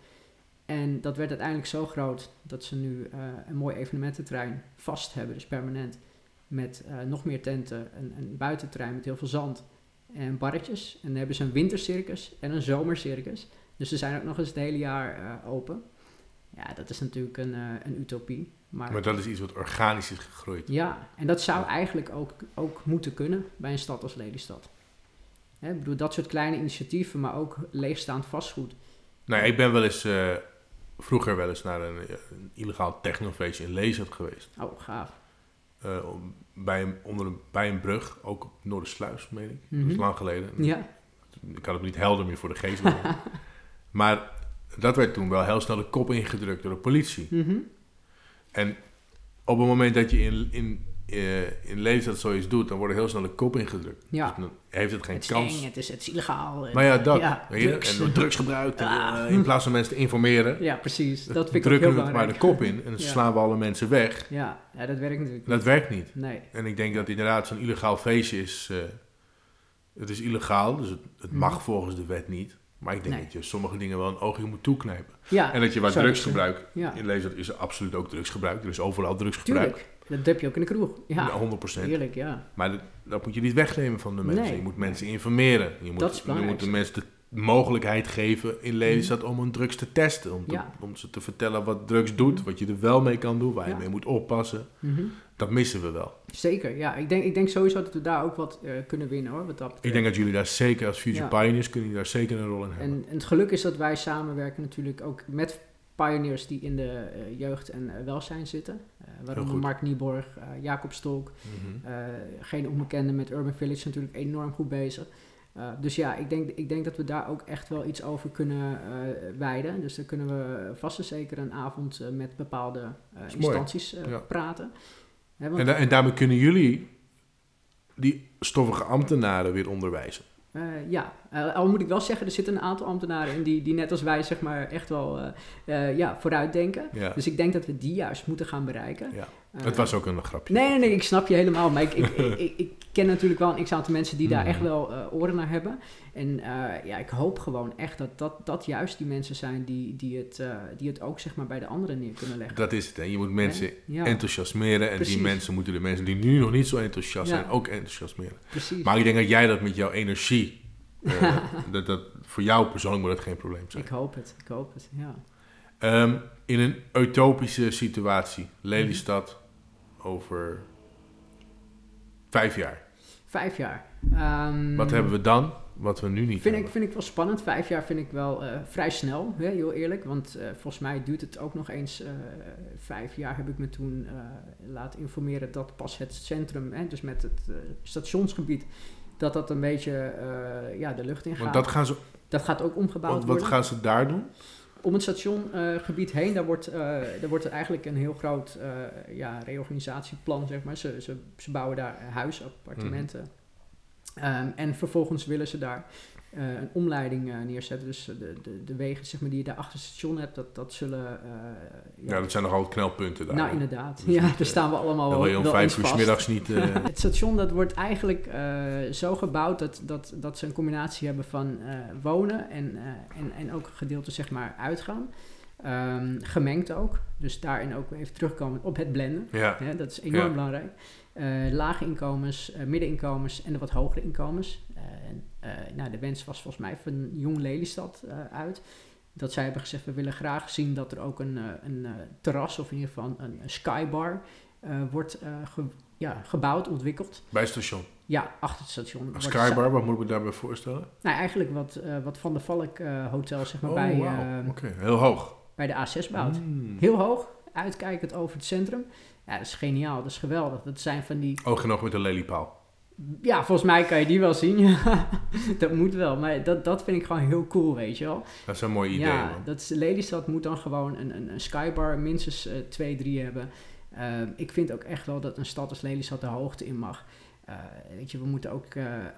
En dat werd uiteindelijk zo groot dat ze nu een mooi evenemententerrein vast hebben, dus permanent. Met nog meer tenten, een, een buitenterrein met heel veel zand en barretjes. En dan hebben ze een wintercircus en een zomercircus. Dus ze zijn ook nog eens het hele jaar eh, open. Ja, dat is natuurlijk een, eh, een utopie. Maar, Maar dat is iets wat organisch is gegroeid. ja, en dat zou eigenlijk ook, ook moeten kunnen bij een stad als Lelystad. Hè, ik bedoel, dat soort kleine initiatieven, maar ook leegstaand vastgoed. Nou, ja, ik ben wel eens eh, vroeger wel eens naar een, een illegaal technofeestje in Lezerd geweest. Oh, gaaf. Om- bij, een, onder een, bij een brug, ook op Noordersluis, meen ik. Dat Mhm. is lang geleden. Ja, Ik had het niet helder meer voor de geest. maar- maar dat werd toen wel heel snel de kop ingedrukt door de politie. mhm. En op het moment dat je in, in, eh, in Lelystad zoiets doet, dan wordt er heel snel de kop ingedrukt. ja. Dus dan heeft het geen Het kans. eng, het is, het is illegaal. Maar ja, dat. Ja, je? drugs. En drugs gebruikt. en, Ah. eh, in plaats van mensen te informeren, Ja, precies. Dat vind ik drukken heel we het maar de kop in en dan Ja. slaan we alle mensen weg. Ja, ja, dat werkt natuurlijk Dat werkt niet. Nee. En ik denk dat inderdaad zo'n illegaal feestje is... eh, het is illegaal, dus het, het mag Mhm. volgens de wet niet. Maar ik denk Nee. dat je sommige dingen wel een oogje moet toeknijpen. Ja, En dat je waar drugs het. gebruikt. Ja, In Lezerd is er absoluut ook drugsgebruik. Er is overal drugsgebruik. tuurlijk. Dat heb je ook in de kroeg. Ja, Ja, 100%. heerlijk, ja. Maar dat, dat moet je niet wegnemen van de mensen. Nee. Je moet mensen informeren. Je moet, Dat is je moet de mensen de mogelijkheid geven in Lelystad om een drugs te testen. Om, te- Ja. om ze te vertellen wat drugs doet, wat je er wel mee kan doen, waar je mee moet oppassen. Mhm. Dat missen we wel. Zeker, ja. Ik denk, ik denk sowieso dat we daar ook wat eh, kunnen winnen, hoor, wat dat betreft. Ik denk dat jullie daar zeker als Future Ja. Pioneers kunnen jullie daar zeker een rol in hebben. En, en het geluk is dat wij samenwerken natuurlijk ook met pioneers die in de eh, jeugd en eh, welzijn zitten. Eh waaronder. Mark Nieborg, Jacob Stolk, Mhm. geen onbekende met Urban Village natuurlijk enorm goed bezig. Dus ja, ik denk, ik denk dat we daar ook echt wel iets over kunnen wijden. Dus daar kunnen we vast en zeker een avond met bepaalde instanties Ja. praten. Hè, want, En, da- en daarmee kunnen jullie die stoffige ambtenaren weer onderwijzen. ja, Eh, al moet ik wel zeggen, er zitten een aantal ambtenaren in die, die net als wij zeg maar echt wel eh, eh, ja, vooruitdenken. Ja. Dus ik denk dat we die juist moeten gaan bereiken. ja. Het was ook een grapje. Nee, nee, nee, ik snap je helemaal. Maar ik, ik, ik, ik, ken natuurlijk wel een x-aantal mensen die daar Mhm. echt wel oren naar hebben. En ja, ik hoop gewoon echt dat dat, dat juist die mensen zijn die, die, het, die het ook zeg maar bij de anderen neer kunnen leggen. Dat is het. Hè. Je moet mensen Ja, enthousiasmeren. En Precies. die mensen moeten de mensen die nu nog niet zo enthousiast zijn ook enthousiasmeren. precies. Maar ik denk dat jij dat met jouw energie, eh, dat, dat voor jou persoonlijk moet dat geen probleem zijn. ik hoop het, ik hoop het, ja. Ehm, in een utopische situatie, Lelystad over vijf jaar. Vijf jaar. Ehm, Wat hebben we dan, wat we nu niet Vind ik, hebben? vind ik wel spannend. Vijf jaar vind ik wel eh, vrij snel, hè, heel eerlijk. Want eh, volgens mij duurt het ook nog eens vijf jaar, heb ik me toen laten informeren dat pas het centrum, hè, dus met het stationsgebied, dat dat een beetje eh, ja, de lucht in gaat. Want dat gaan ze, dat gaat ook omgebouwd wat, wat worden. gaan ze daar doen? Om het stationgebied heen, daar wordt, eh, daar wordt er eigenlijk een heel groot eh, ja, reorganisatieplan, zeg maar. Ze, ze, ze bouwen daar huizen, appartementen. Mhm. Ehm, en vervolgens willen ze daar eh, een omleiding eh, neerzetten. Dus de, de, de wegen zeg maar, die je daar achter het station hebt, dat, dat zullen... eh, Ja, dat zijn nogal knelpunten daar. nou, inderdaad. Dus ja, niet, daar eh, staan we allemaal wel, je om vijf uur middags niet... eh, Het station dat wordt eigenlijk eh, zo gebouwd dat, dat, dat ze een combinatie hebben van eh, wonen en, eh, en, en ook gedeelte zeg maar uitgaan. Ehm, gemengd ook. Dus daarin ook even terugkomen op het blenden. ja, Hè, dat is enorm Ja. belangrijk. Eh, lage inkomens, eh, middeninkomens en de wat hogere inkomens. Eh, en, eh, nou, de wens was volgens mij van Jong Lelystad eh, uit. Dat zij hebben gezegd, we willen graag zien dat er ook een, een terras of in ieder geval een, een skybar wordt ge- ja, gebouwd, ontwikkeld. bij het station. Ja, achter het station. Een skybar, wat moet ik me daarbij voorstellen? Nou, eigenlijk wat, wat Van der Valk Hotel zeg maar, oh, bij, Oké, heel hoog. bij de A6 bouwt. Mm. Heel hoog, uitkijkend over het centrum. Ja, dat is geniaal, dat is geweldig. Dat zijn van die... Oog in oog met de leliepaal. Ja, volgens mij kan je die wel zien. ja. dat moet wel, maar dat, dat vind ik gewoon heel cool, weet je wel. Dat is een mooi idee, ja, man. dat is, Lelystad moet dan gewoon een, een, een skybar minstens eh, twee, drie hebben. Eh, ik vind ook echt wel dat een stad als Lelystad de hoogte in mag. Eh, weet je, we moeten ook,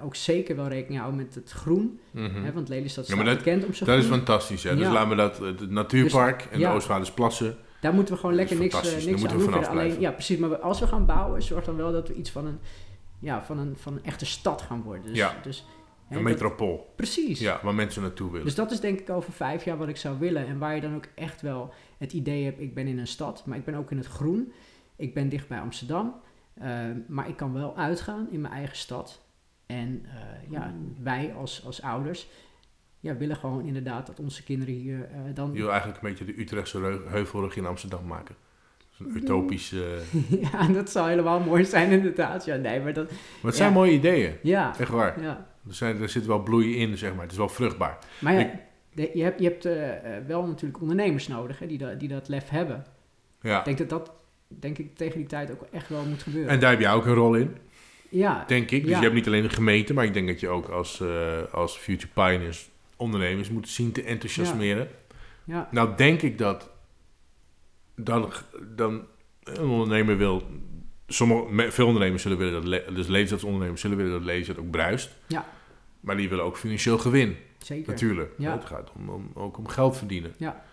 ook zeker wel rekening houden met het groen. Mhm. Hè, want Lelystad Ja, staat maar dat- bekend om zijn Dat is fantastisch, hè. Dus Ja. laten we dat, het natuurpark en ja. de Oostvaardersplassen, daar moeten we gewoon is lekker niks, niks aan doen. Alleen, ja, precies. Maar als we gaan bouwen, zorg dan wel dat we iets van een, ja, van een, van een echte stad gaan worden. Dus, Ja. dus, Een dat- metropool. precies. Ja, waar mensen naartoe willen. Dus dat is denk ik over vijf jaar wat ik zou willen. En waar je dan ook echt wel het idee hebt, ik ben in een stad, maar ik ben ook in het groen. Ik ben dicht bij Amsterdam. eh, maar ik kan wel uitgaan in mijn eigen stad. En eh, ja, wij als, als ouders ja, willen gewoon inderdaad dat onze kinderen hier eh, dan... Je wil eigenlijk een beetje de Utrechtse heuvelrug in Amsterdam maken. Dat is een utopisch... eh, ja, dat zou helemaal mooi zijn inderdaad. Ja, nee, maar dat... Maar het zijn Ja. mooie ideeën. Ja, Echt waar. ja. Er, zijn, er zit wel bloei in, zeg maar. Het is wel vruchtbaar. Maar ja, Ik- je hebt, je hebt eh, eh, wel natuurlijk ondernemers nodig hè, die, dat die dat lef hebben. Ja. Ik denk dat dat denk ik, tegen die tijd ook echt wel moet gebeuren. En daar heb jij ook een rol in, ja, denk ik. Dus Ja. je hebt niet alleen de gemeente, maar ik denk dat je ook als, eh, als Future Pioneers ondernemers moet zien te enthousiasmeren. ja, Nou denk ik dat dan, dan een ondernemer wil... Sommige, veel ondernemers zullen willen dat... le- Dus leeftijdsondernemers zullen willen dat leeftijd ook bruist. Ja. Maar die willen ook financieel gewin, zeker. natuurlijk. Ja. Het gaat om, om, ook om geld verdienen. Ja.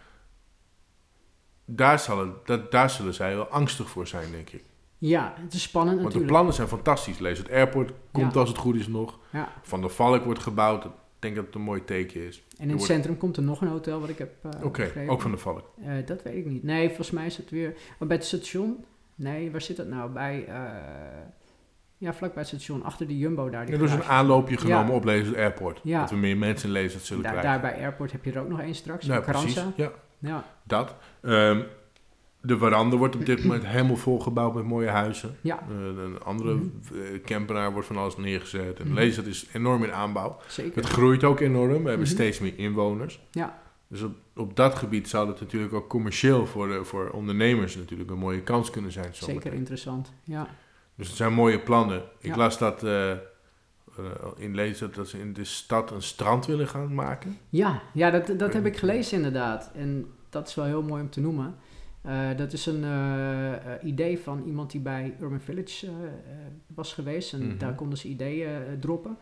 Daar, zal het, dat, daar zullen zij wel angstig voor zijn, denk ik. Ja, het is spannend Want de natuurlijk. plannen zijn fantastisch. Lees het airport komt Ja. als het goed is nog. Ja. Van der Valk wordt gebouwd. Denk dat het een mooi teken is. En in het wordt- centrum komt er nog een hotel wat ik heb eh Oké, ook van der Valk. Eh, dat weet ik niet. Nee, volgens mij is het weer... Maar bij het station... Nee, waar zit dat nou? Bij... eh, ja, vlakbij het station. Achter de Jumbo daar. die Ja, dus een aanloopje genomen Ja. op het airport. Ja. Dat we meer mensen in het zullen Daar, krijgen. daar bij Airport heb je er ook nog één straks. Ja, precies. Carranza. Ja, Ja, dat. Ehm, de veranda wordt op dit moment helemaal volgebouwd met mooie huizen. ja, een andere eh, campenaar wordt van alles neergezet. En. Lees het is enorm in aanbouw. zeker. Het groeit ook enorm. We hebben Mhm. steeds meer inwoners. Ja. Dus op, op dat gebied zou het natuurlijk ook commercieel voor, de, voor ondernemers natuurlijk een mooie kans kunnen zijn. zometeen. Zeker interessant. Ja, Dus het zijn mooie plannen. Ik Ja. las dat eh, in lezen dat ze in de stad een strand willen gaan maken. ja, ja dat, dat heb ik gelezen inderdaad. En dat is wel heel mooi om te noemen. Eh, dat is een eh, eh, idee van iemand die bij Urban Village was geweest. En Mhm. daar konden ze ideeën droppen.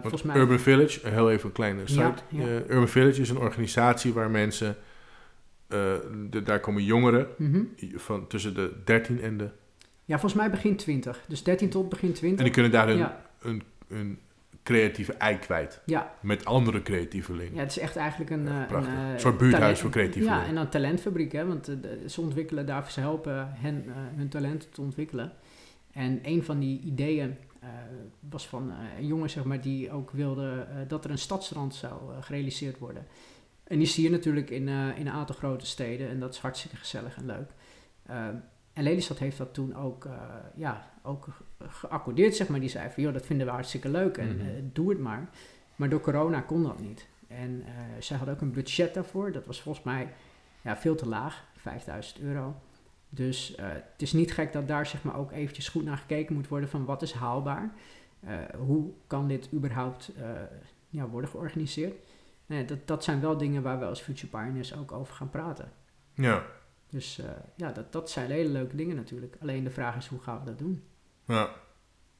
Volgens mij... Urban Village, heel even een kleine site. Ja, ja. Urban Village is een organisatie waar mensen, de, daar komen jongeren Mhm. van tussen de 13 en de... Ja, volgens mij begin 20. Dus 13 tot begin 20. En die kunnen daar hun, ja, hun, hun creatieve ei kwijt. ja, Met andere creatievelingen. ja, het is echt eigenlijk een... Ja, eh, prachtig. een, eh, Een soort buurthuis talent- voor creatievelingen. Ja, en een talentfabriek, hè, want eh, ze ontwikkelen daar, ze helpen hen hun talenten te ontwikkelen. En een van die ideeën was van een jongen, zeg maar, die ook wilde dat er een stadsrand zou gerealiseerd worden. En die zie je natuurlijk in, in een aantal grote steden en dat is hartstikke gezellig en leuk. En Lelystad heeft dat toen ook, eh, ja, ook ge- geaccordeerd, zeg maar. Die zei van, joh, dat vinden we hartstikke leuk en Mhm. eh, doe het maar. Maar door corona kon dat niet. En eh, zij hadden ook een budget daarvoor. Dat was volgens mij ja, veel te laag, 5000 euro. Dus het is niet gek dat daar zeg maar, ook eventjes goed naar gekeken moet worden van wat is haalbaar. Hoe kan dit überhaupt ja, worden georganiseerd? Nee, dat, dat zijn wel dingen waar we als Future Pioneers ook over gaan praten. Ja, Dus eh, ja, dat, dat zijn hele leuke dingen natuurlijk. Alleen de vraag is, hoe gaan we dat doen? ja.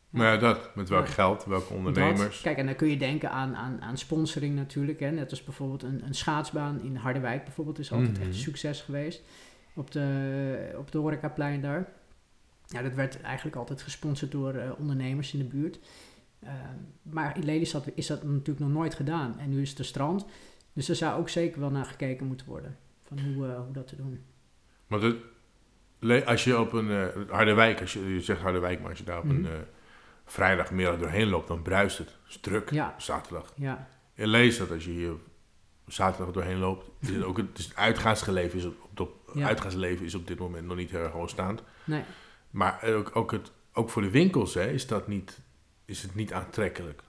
Maar ja, dat. Met welk Ja. geld, welke ondernemers. Dat. Kijk, en dan kun je denken aan, aan, aan sponsoring natuurlijk. Hè. Net als bijvoorbeeld een, een schaatsbaan in Harderwijk bijvoorbeeld is altijd Mhm. echt een succes geweest. Op de, op de horecaplein daar. Ja, dat werd eigenlijk altijd gesponsord door eh, ondernemers in de buurt. Eh, maar in Lelystad is dat natuurlijk nog nooit gedaan. En nu is het een strand. Dus er zou ook zeker wel naar gekeken moeten worden. Van hoe, eh, hoe dat te doen. Le- als je op een eh, Harderwijk, als je, je zegt Harderwijk, maar als je daar op Mhm. een eh, vrijdagmiddag doorheen loopt, dan bruist het. Het is druk, Ja. zaterdag. Ja, Je leest dat als je hier zaterdag doorheen loopt, is het ook het, dus het uitgaansleven is op, op, op- Ja. uitgaansleven is op dit moment nog niet heel erg hoogstaand. nee. Maar ook, ook, het, ook voor de winkels hè, is, dat niet, is het niet aantrekkelijk.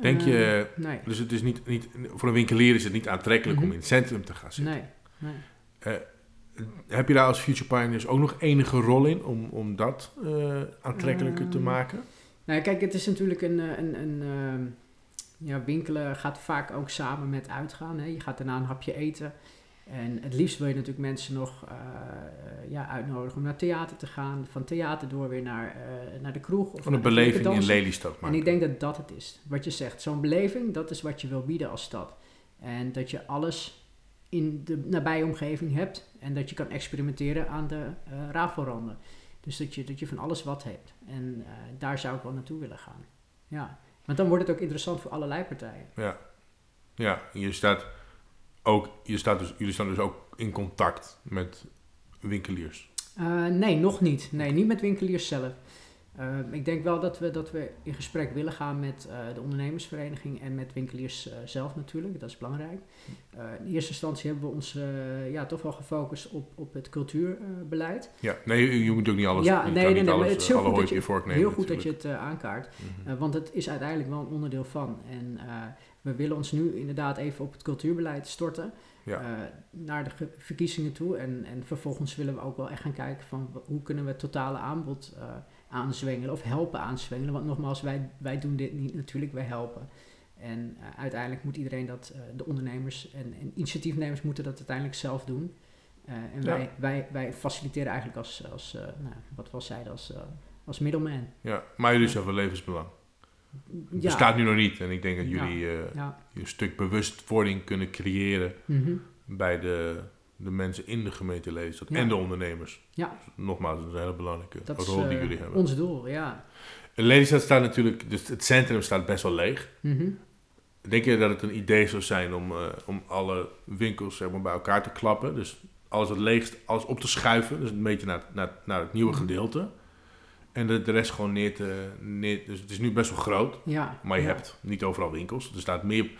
Denk Eh, je, nee. dus het is niet, niet, voor een winkelier is het niet aantrekkelijk om Mhm. in het centrum te gaan zitten. Nee, nee. Eh, heb je daar als Future Pioneers ook nog enige rol in om, om dat eh, aantrekkelijker te Ehm, maken? Nou, kijk, het is natuurlijk een, eh, een, een ehm, ja, winkelen gaat vaak ook samen met uitgaan. Hè. Je gaat daarna een hapje eten. En het liefst wil je natuurlijk mensen nog eh, ja, uitnodigen om naar theater te gaan. Van theater door weer naar, naar de kroeg. Of Van een beleving in. Lelystad En maken. ik denk dat dat het is. Wat je zegt, zo'n beleving, dat is wat je wil bieden als stad. En dat je alles in de nabije omgeving hebt. En dat je kan experimenteren aan de eh rafelranden. Dus dat je, dat je van alles wat hebt. En eh, daar zou ik wel naartoe willen gaan. Ja, want dan wordt het ook interessant voor allerlei partijen. Ja. Ja, je staat ook, je staat dus, jullie staan dus ook in contact met winkeliers. Eh, nee, nog niet. Nee, niet met winkeliers zelf. Eh, ik denk wel dat we, dat we in gesprek willen gaan met eh, de ondernemersvereniging en met winkeliers eh, zelf natuurlijk. Dat is belangrijk. Eh, in eerste instantie hebben we ons ja, toch wel gefocust op, op het cultuurbeleid. Ja, nee, je, moet ook niet alles, Ja, nee, nee, nee, maar het is heel goed dat je- Heel goed dat je het aankaart. Mhm. Want het is uiteindelijk wel een onderdeel van. En we willen ons nu inderdaad even op het cultuurbeleid storten. Ja. naar de ge- verkiezingen toe. En, en vervolgens willen we ook wel echt gaan kijken van hoe kunnen we het totale aanbod eh, aanzwengelen of helpen aanzwengelen. Want nogmaals, wij, wij doen dit niet natuurlijk, wij helpen. En eh, uiteindelijk moet iedereen dat, eh, de ondernemers en, en initiatiefnemers moeten dat uiteindelijk zelf doen. Eh, en Ja. wij, wij, wij faciliteren eigenlijk als, als nou, wat was zij, als, als middleman. Ja, maar jullie zijn van levensbelang. Ja, bestaat nu nog niet. En ik denk dat jullie ja. een stuk bewustwording kunnen creëren mhm. bij de, de mensen in de gemeente Lelystad Ja. en de ondernemers. Ja. Nogmaals, dat is een hele belangrijke Dat is rol die eh, jullie hebben. ons doel, ja. En Lelystad staat natuurlijk, dus het centrum staat best wel leeg. Mhm. Denk je dat het een idee zou zijn om, eh, om alle winkels zeg maar, bij elkaar te klappen? Dus alles wat leeg is, alles op te schuiven. Dus een beetje naar, naar, naar het nieuwe Mhm. gedeelte. En de, de rest gewoon neer te... Neer, dus het is nu best wel groot. Ja. Maar je ja. hebt niet overal winkels. Er staat meer,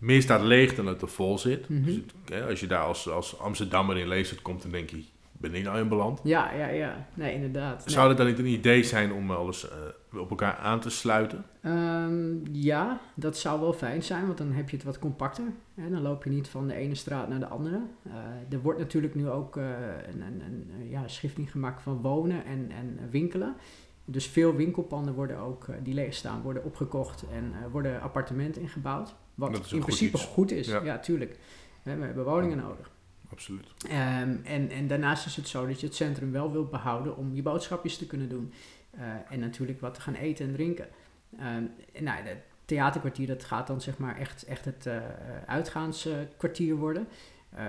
meer staat leeg dan dat er vol zit. Mhm. Dus het- als je daar als, als Amsterdammer in Lelystad komt, dan denk je... Ben ik nou in beland? Ja, ja, ja. Nee, inderdaad. Zou het dan niet een idee zijn om alles eh, op elkaar aan te sluiten? Ehm, ja, dat zou wel fijn zijn, want dan heb je het wat compacter. Hè? Dan loop je niet van de ene straat naar de andere. Eh, er wordt natuurlijk nu ook eh, een, een, een ja, schifting gemaakt van wonen en, en winkelen. Dus veel winkelpanden worden ook, die leeg staan, worden opgekocht en worden appartementen ingebouwd. Wat in goed principe iets. goed is, Ja. ja, tuurlijk. We hebben woningen nodig. Absoluut. Ehm, en, en daarnaast is het zo dat je het centrum wel wilt behouden om je boodschapjes te kunnen doen. Eh, en natuurlijk wat te gaan eten en drinken. En nou, het theaterkwartier dat gaat dan zeg maar echt, echt het eh, uitgaanskwartier worden. Eh,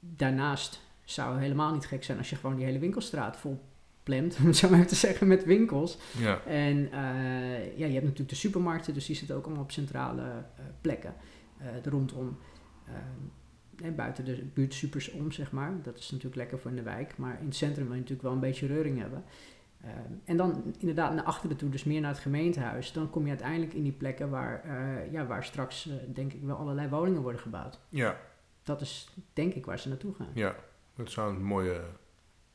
daarnaast zou het helemaal niet gek zijn als je gewoon die hele winkelstraat vol plemt, om het zo maar even te zeggen, met winkels. Ja. En eh, ja, je hebt natuurlijk de supermarkten, dus die zitten ook allemaal op centrale eh, plekken eh, er rondom. Ehm, en buiten de buurtsupers om, zeg maar. Dat is natuurlijk lekker voor in de wijk. Maar in het centrum wil je natuurlijk wel een beetje reuring hebben. En dan inderdaad naar achteren toe, dus meer naar het gemeentehuis. Dan kom je uiteindelijk in die plekken waar, eh, ja, waar straks, eh, denk ik, wel allerlei woningen worden gebouwd. Ja, Dat is, denk ik, waar ze naartoe gaan. ja. Dat zou een mooie,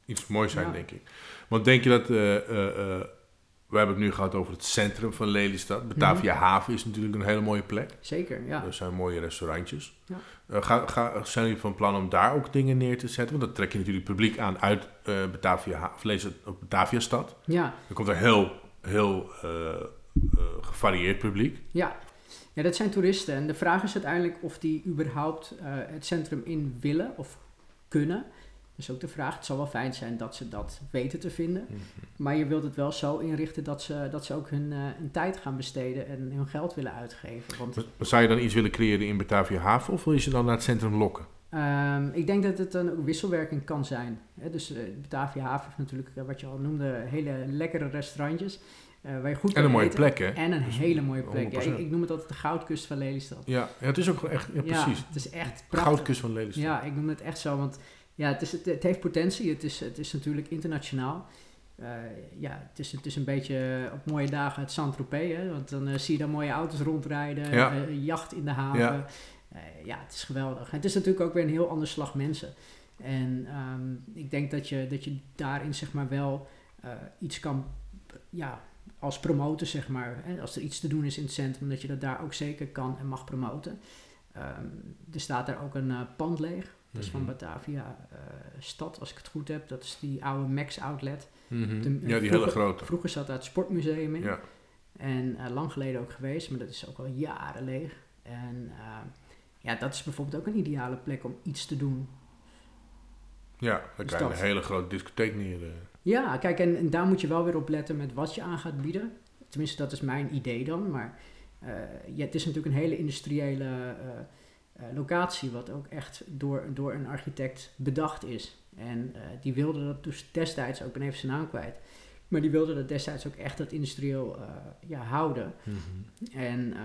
iets moois zijn, Ja. denk ik. Want denk je dat... eh, eh, eh, we hebben het nu gehad over het centrum van Lelystad. Batavia Mhm. Haven is natuurlijk een hele mooie plek. Zeker, ja. Er zijn mooie restaurantjes. Ja. Ga, ga, zijn jullie van plan om daar ook dingen neer te zetten? Want dan trek je natuurlijk publiek aan uit Batavia, Ha- of Lelystad, of Batavia stad. Ja, Dan komt er heel, heel gevarieerd publiek. Ja. ja, dat zijn toeristen. En de vraag is uiteindelijk of die überhaupt het centrum in willen of kunnen. Dat is ook de vraag. Het zal wel fijn zijn dat ze dat weten te vinden. Maar je wilt het wel zo inrichten dat ze, dat ze ook hun, hun tijd gaan besteden en hun geld willen uitgeven. Want Maar Zou je dan iets willen creëren in Batavia Haven of wil je ze dan naar het centrum lokken? Ehm, ik denk dat het een wisselwerking kan zijn. Dus eh Batavia Haven heeft natuurlijk, eh, wat je al noemde, hele lekkere restaurantjes. eh, waar je goed En een mooie eten. plek, hè? En een Dus hele mooie plek. Ja, 100%. ik, ik noem het altijd de goudkust van Lelystad. Ja, ja het is ook echt, ja, precies. het is echt De prachtig. goudkust van Lelystad. Ja, ik noem het echt zo, want ja, het, is, het, het heeft potentie. Het is, het is natuurlijk internationaal. Eh, ja, het is, het is een beetje eh, op mooie dagen het Saint-Tropez, hè, want dan eh, zie je daar mooie auto's rondrijden, Ja. jacht in de haven. Ja. Ja. het is geweldig. En het is natuurlijk ook weer een heel ander slag mensen. En ehm, ik denk dat je, dat je daarin zeg maar wel iets kan, ja, als promoten zeg maar. Hè, als er iets te doen is in het centrum, dat je dat daar ook zeker kan en mag promoten. Ehm, er staat daar ook een pand leeg. Dat is van Mhm. Batavia eh, Stad, als ik het goed heb. Dat is die oude Max Outlet. Mhm. De- ja, die vroeger- hele grote. Vroeger zat daar het sportmuseum in. Ja. En eh, lang geleden ook geweest, maar dat is ook al jaren leeg. En eh, ja, dat is bijvoorbeeld ook een ideale plek om iets te doen. ja, dan Is krijg je een hele grote discotheek neer. eh. Ja, kijk, en, en daar moet je wel weer op letten met wat je aan gaat bieden. Tenminste, dat is mijn idee dan. Maar eh, ja, het is natuurlijk een hele industriële eh, eh, locatie wat ook echt door, door een architect bedacht is. En eh, die wilde dat dus destijds, ook ben even zijn naam kwijt, maar die wilde dat destijds ook echt dat industrieel eh, ja, houden. Mhm. En eh,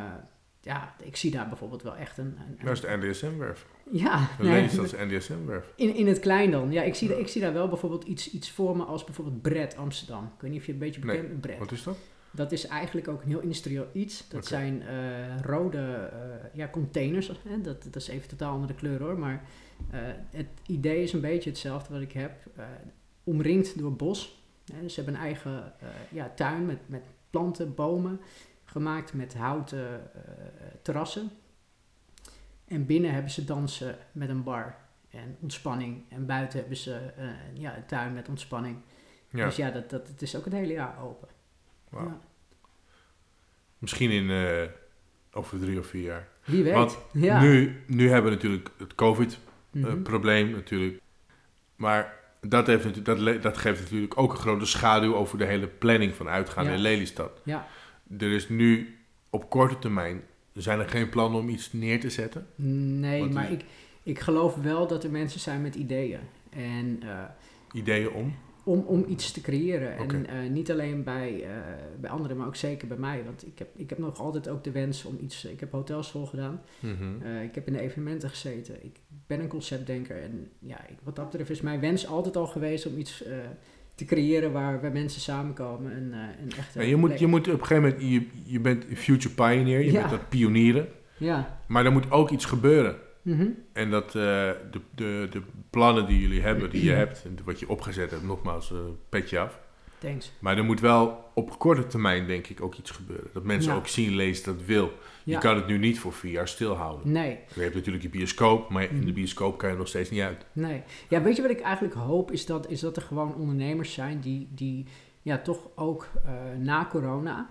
ja, ik zie daar bijvoorbeeld wel echt een... een, een- Dat is de NDSM-werf. ja, nee, is de NDSM-werf. in, in het klein dan. Ja, ik zie, ik zie daar wel bijvoorbeeld iets, iets voor me als bijvoorbeeld Bred Amsterdam. Ik weet niet of je een beetje bekend bent Bred. Wat is dat? Dat is eigenlijk ook een heel industrieel iets. Dat zijn eh, rode eh, ja, containers. Hè? Dat, dat is even totaal andere kleur hoor. Maar eh, het idee is een beetje hetzelfde wat ik heb. omringd door bos. Hè? Dus ze hebben een eigen ja, tuin met, met planten, bomen. Gemaakt met houten terrassen. En binnen hebben ze dansen met een bar en ontspanning. En buiten hebben ze ja, een tuin met ontspanning. Ja, Dus ja, dat, dat, het is ook het hele jaar open. Ja. Misschien in eh, over drie of vier jaar. Wie weet. Want ja. Nu, nu hebben we natuurlijk het COVID-probleem Mhm. natuurlijk. Maar dat, heeft, natuurlijk- dat, dat geeft natuurlijk ook een grote schaduw over de hele planning van uitgaan Ja. in Lelystad. Ja. Er is nu op korte termijn, zijn er geen plannen om iets neer te zetten? Nee, maar is- ik, ik geloof wel dat er mensen zijn met ideeën. En eh, Ideeën om? Om, om iets te creëren. En eh, niet alleen bij, eh, bij anderen, maar ook zeker bij mij. Want ik heb, ik heb nog altijd ook de wens om iets... Ik heb hotelschool gedaan. Mhm. Eh, ik heb in de evenementen gezeten. Ik ben een conceptdenker. En ja, ik- wat dat betreft is mijn wens altijd al geweest om iets eh, te creëren waar, waar mensen samenkomen. En, eh een echte Ja, je, moet, je moet op een gegeven moment, je, je bent een future pioneer, je Ja. bent dat pionieren. Ja. Maar er moet ook iets gebeuren. Mhm. En dat eh, de, de, de plannen die jullie hebben, die je hebt, en wat je opgezet hebt, nogmaals, eh, petje af. Thanks. Maar er moet wel op korte termijn, denk ik, ook iets gebeuren. Dat mensen Ja. ook zien, lezen, dat wil. Je kan het nu niet voor vier jaar stilhouden. Nee. Je hebt natuurlijk je bioscoop, maar in de Mhm. bioscoop kan je nog steeds niet uit. Nee. Ja, weet je wat ik eigenlijk hoop? Is dat, is dat er gewoon ondernemers zijn die, die ja, toch ook eh, na corona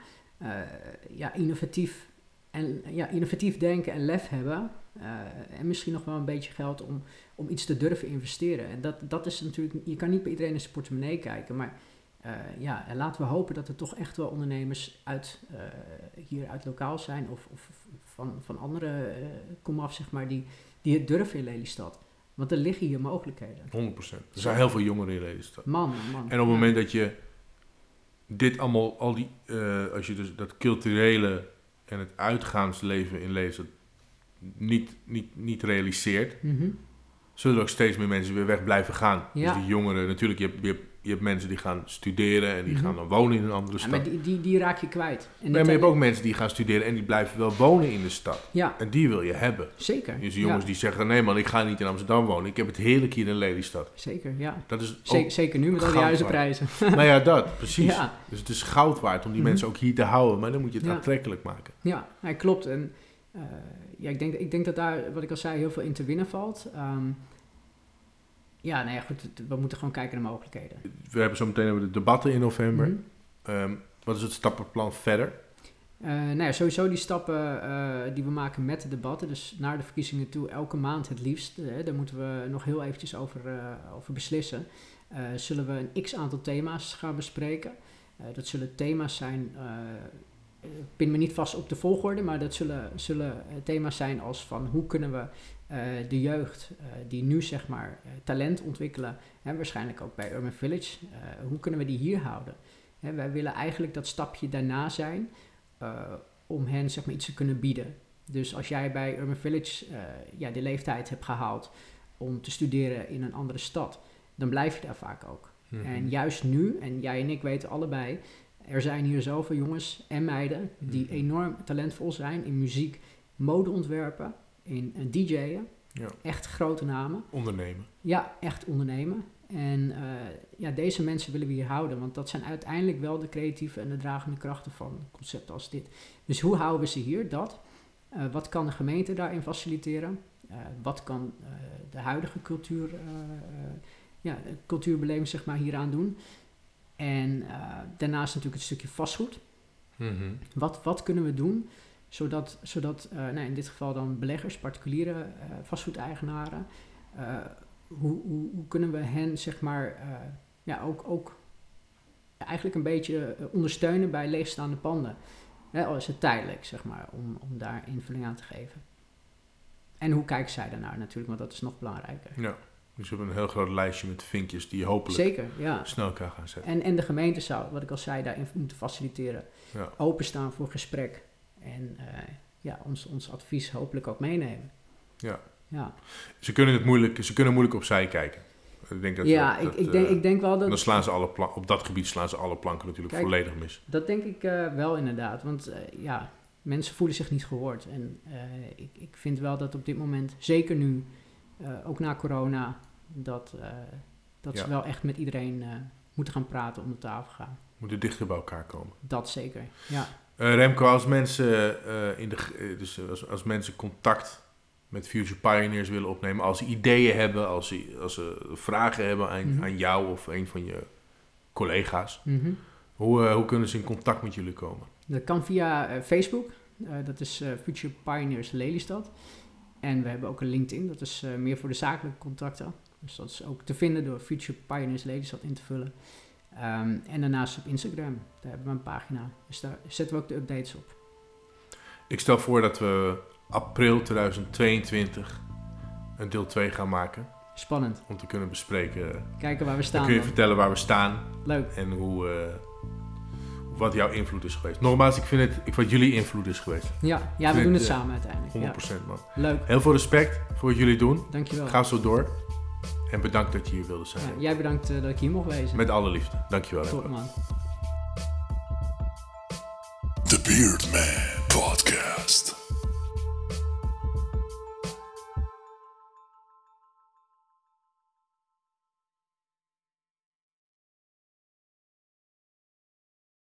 ja, innovatief, en, ja, innovatief denken en lef hebben. Eh, en misschien nog wel een beetje geld om, om iets te durven investeren. En dat, dat is natuurlijk, je kan niet bij iedereen in zijn portemonnee kijken, maar eh, ja, en laten we hopen dat er toch echt wel ondernemers uit, eh, hier uit lokaal zijn of, of van, van andere eh komaf, zeg maar, die, die het durven in Lelystad. Want er liggen hier mogelijkheden. 100%. Er zijn heel veel jongeren in Lelystad. Man, man. En op het moment dat je dit allemaal, al die, als je dus dat culturele en het uitgaansleven in Lelystad niet, niet, niet realiseert, Mhm. zullen er ook steeds meer mensen weer weg blijven gaan. Ja. Dus die jongeren, natuurlijk, je hebt, je, hebt, je hebt mensen die gaan studeren en die Mhm. gaan dan wonen in een andere Ja, stad. maar die, die, die raak je kwijt. En maar je hebt ook mensen die gaan studeren en die blijven wel wonen in de stad. Ja, En die wil je hebben. zeker. Dus die jongens die zeggen, nee man, ik ga niet in Amsterdam wonen. Ik heb het heerlijk hier in Lelystad. Zeker, ja. Dat is Zeker, zeker nu met al die huizenprijzen. nou ja, dat, precies. Dus het is goud waard om die Mhm. mensen ook hier te houden. Maar dan moet je het aantrekkelijk maken. ja klopt. En eh, ja, ik, denk, ik denk dat daar, wat ik al zei, heel veel in te winnen valt. Ehm, ja, nee, goed. het- We moeten gewoon kijken naar mogelijkheden. We hebben zo meteen hebben de debatten in november. Mhm. Ehm, wat is het stappenplan verder? Eh, nou ja, sowieso die stappen eh, die we maken met de debatten, dus naar de verkiezingen toe, elke maand het liefst, eh, daar moeten we nog heel eventjes over, over beslissen. Zullen we een x aantal thema's gaan bespreken. Dat zullen thema's zijn, pin me niet vast op de volgorde, maar dat zullen, zullen eh, thema's zijn als van hoe kunnen we eh, de jeugd eh, die nu zeg maar talent ontwikkelen, en waarschijnlijk ook bij Urban Village, hoe kunnen we die hier houden? Hè, wij willen eigenlijk dat stapje daarna zijn om hen zeg maar, iets te kunnen bieden. Dus als jij bij Urban Village ja, de leeftijd hebt gehaald om te studeren in een andere stad, dan blijf je daar vaak ook. Mhm. En juist nu, en jij en ik weten allebei, er zijn hier zoveel jongens en meiden die Mhm. enorm talentvol zijn in muziek, modeontwerpen, in uh, DJ'en. Ja. Echt grote namen. Ondernemen. Ja, echt ondernemen. En eh, ja, deze mensen willen we hier houden, want dat zijn uiteindelijk wel de creatieve en de dragende krachten van concepten als dit. Dus hoe houden we ze hier? Dat. Eh, wat kan de gemeente daarin faciliteren? Eh, wat kan eh, de huidige cultuur, eh, eh, ja, cultuurbeleving zeg maar, hieraan doen? En eh, daarnaast natuurlijk het stukje vastgoed. Mhm. Wat, wat kunnen we doen zodat, zodat eh, nou, in dit geval dan beleggers, particuliere eh, vastgoedeigenaren, hoe, hoe, hoe kunnen we hen zeg maar ja, ook, ook eigenlijk een beetje ondersteunen bij leegstaande panden? Hè, al is het tijdelijk, zeg maar, om, om daar invulling aan te geven. en hoe kijken zij daarnaar natuurlijk, want dat is nog belangrijker. Ja. Dus we hebben een heel groot lijstje met vinkjes die je hopelijk Zeker, ja. snel kan gaan zetten. En, en de gemeente zou, wat ik al zei, daarin moeten faciliteren. Ja. Openstaan voor gesprek. En eh, ja, ons, ons advies hopelijk ook meenemen. Ja. Ja, Ze kunnen het moeilijk, ze kunnen moeilijk opzij kijken. Ik denk dat, ja dat, ik, ik, denk, eh, ik denk wel dan dat... slaan ze alle pla- op dat gebied slaan ze alle planken natuurlijk Kijk, volledig mis. Dat denk ik eh, wel inderdaad. Want ja, mensen voelen zich niet gehoord. En ik, ik vind wel dat op dit moment, zeker nu, ook na corona, dat, eh, dat Ja. ze wel echt met iedereen eh, moeten gaan praten om de tafel gaan. Moeten dichter bij elkaar komen. Dat zeker, ja. Eh, Remco, als mensen, in de, dus als, als mensen contact met Future Pioneers willen opnemen, als ze ideeën hebben, als ze, als ze vragen hebben aan, Mhm. aan jou of een van je collega's, Mhm. hoe, hoe kunnen ze in contact met jullie komen? Dat kan via Facebook. Dat is Future Pioneers Lelystad. En we hebben ook een LinkedIn. Dat is meer voor de zakelijke contacten. Dus dat is ook te vinden door Future Pioneers Lelystad in te vullen. Ehm, en daarnaast op Instagram. Daar hebben we een pagina. Dus daar zetten we ook de updates op. Ik stel voor dat we april 2022 een deel 2 gaan maken. Spannend. Om te kunnen bespreken. Kijken waar we Dan staan. kun je dan. vertellen waar we staan Leuk. en hoe, eh, wat jouw invloed is geweest. Nogmaals, ik vind het, ik, wat jullie invloed is geweest. Ja, ja we doen het, het eh, samen uiteindelijk. 100% Ja. man. Leuk. Heel veel respect voor wat jullie doen. Dankjewel. Ga zo door. En bedankt dat je hier wilde zijn. Jij bedankt eh, dat ik hier mocht wezen. Met alle liefde. Dankjewel. Tot man. The Beardman Podcast.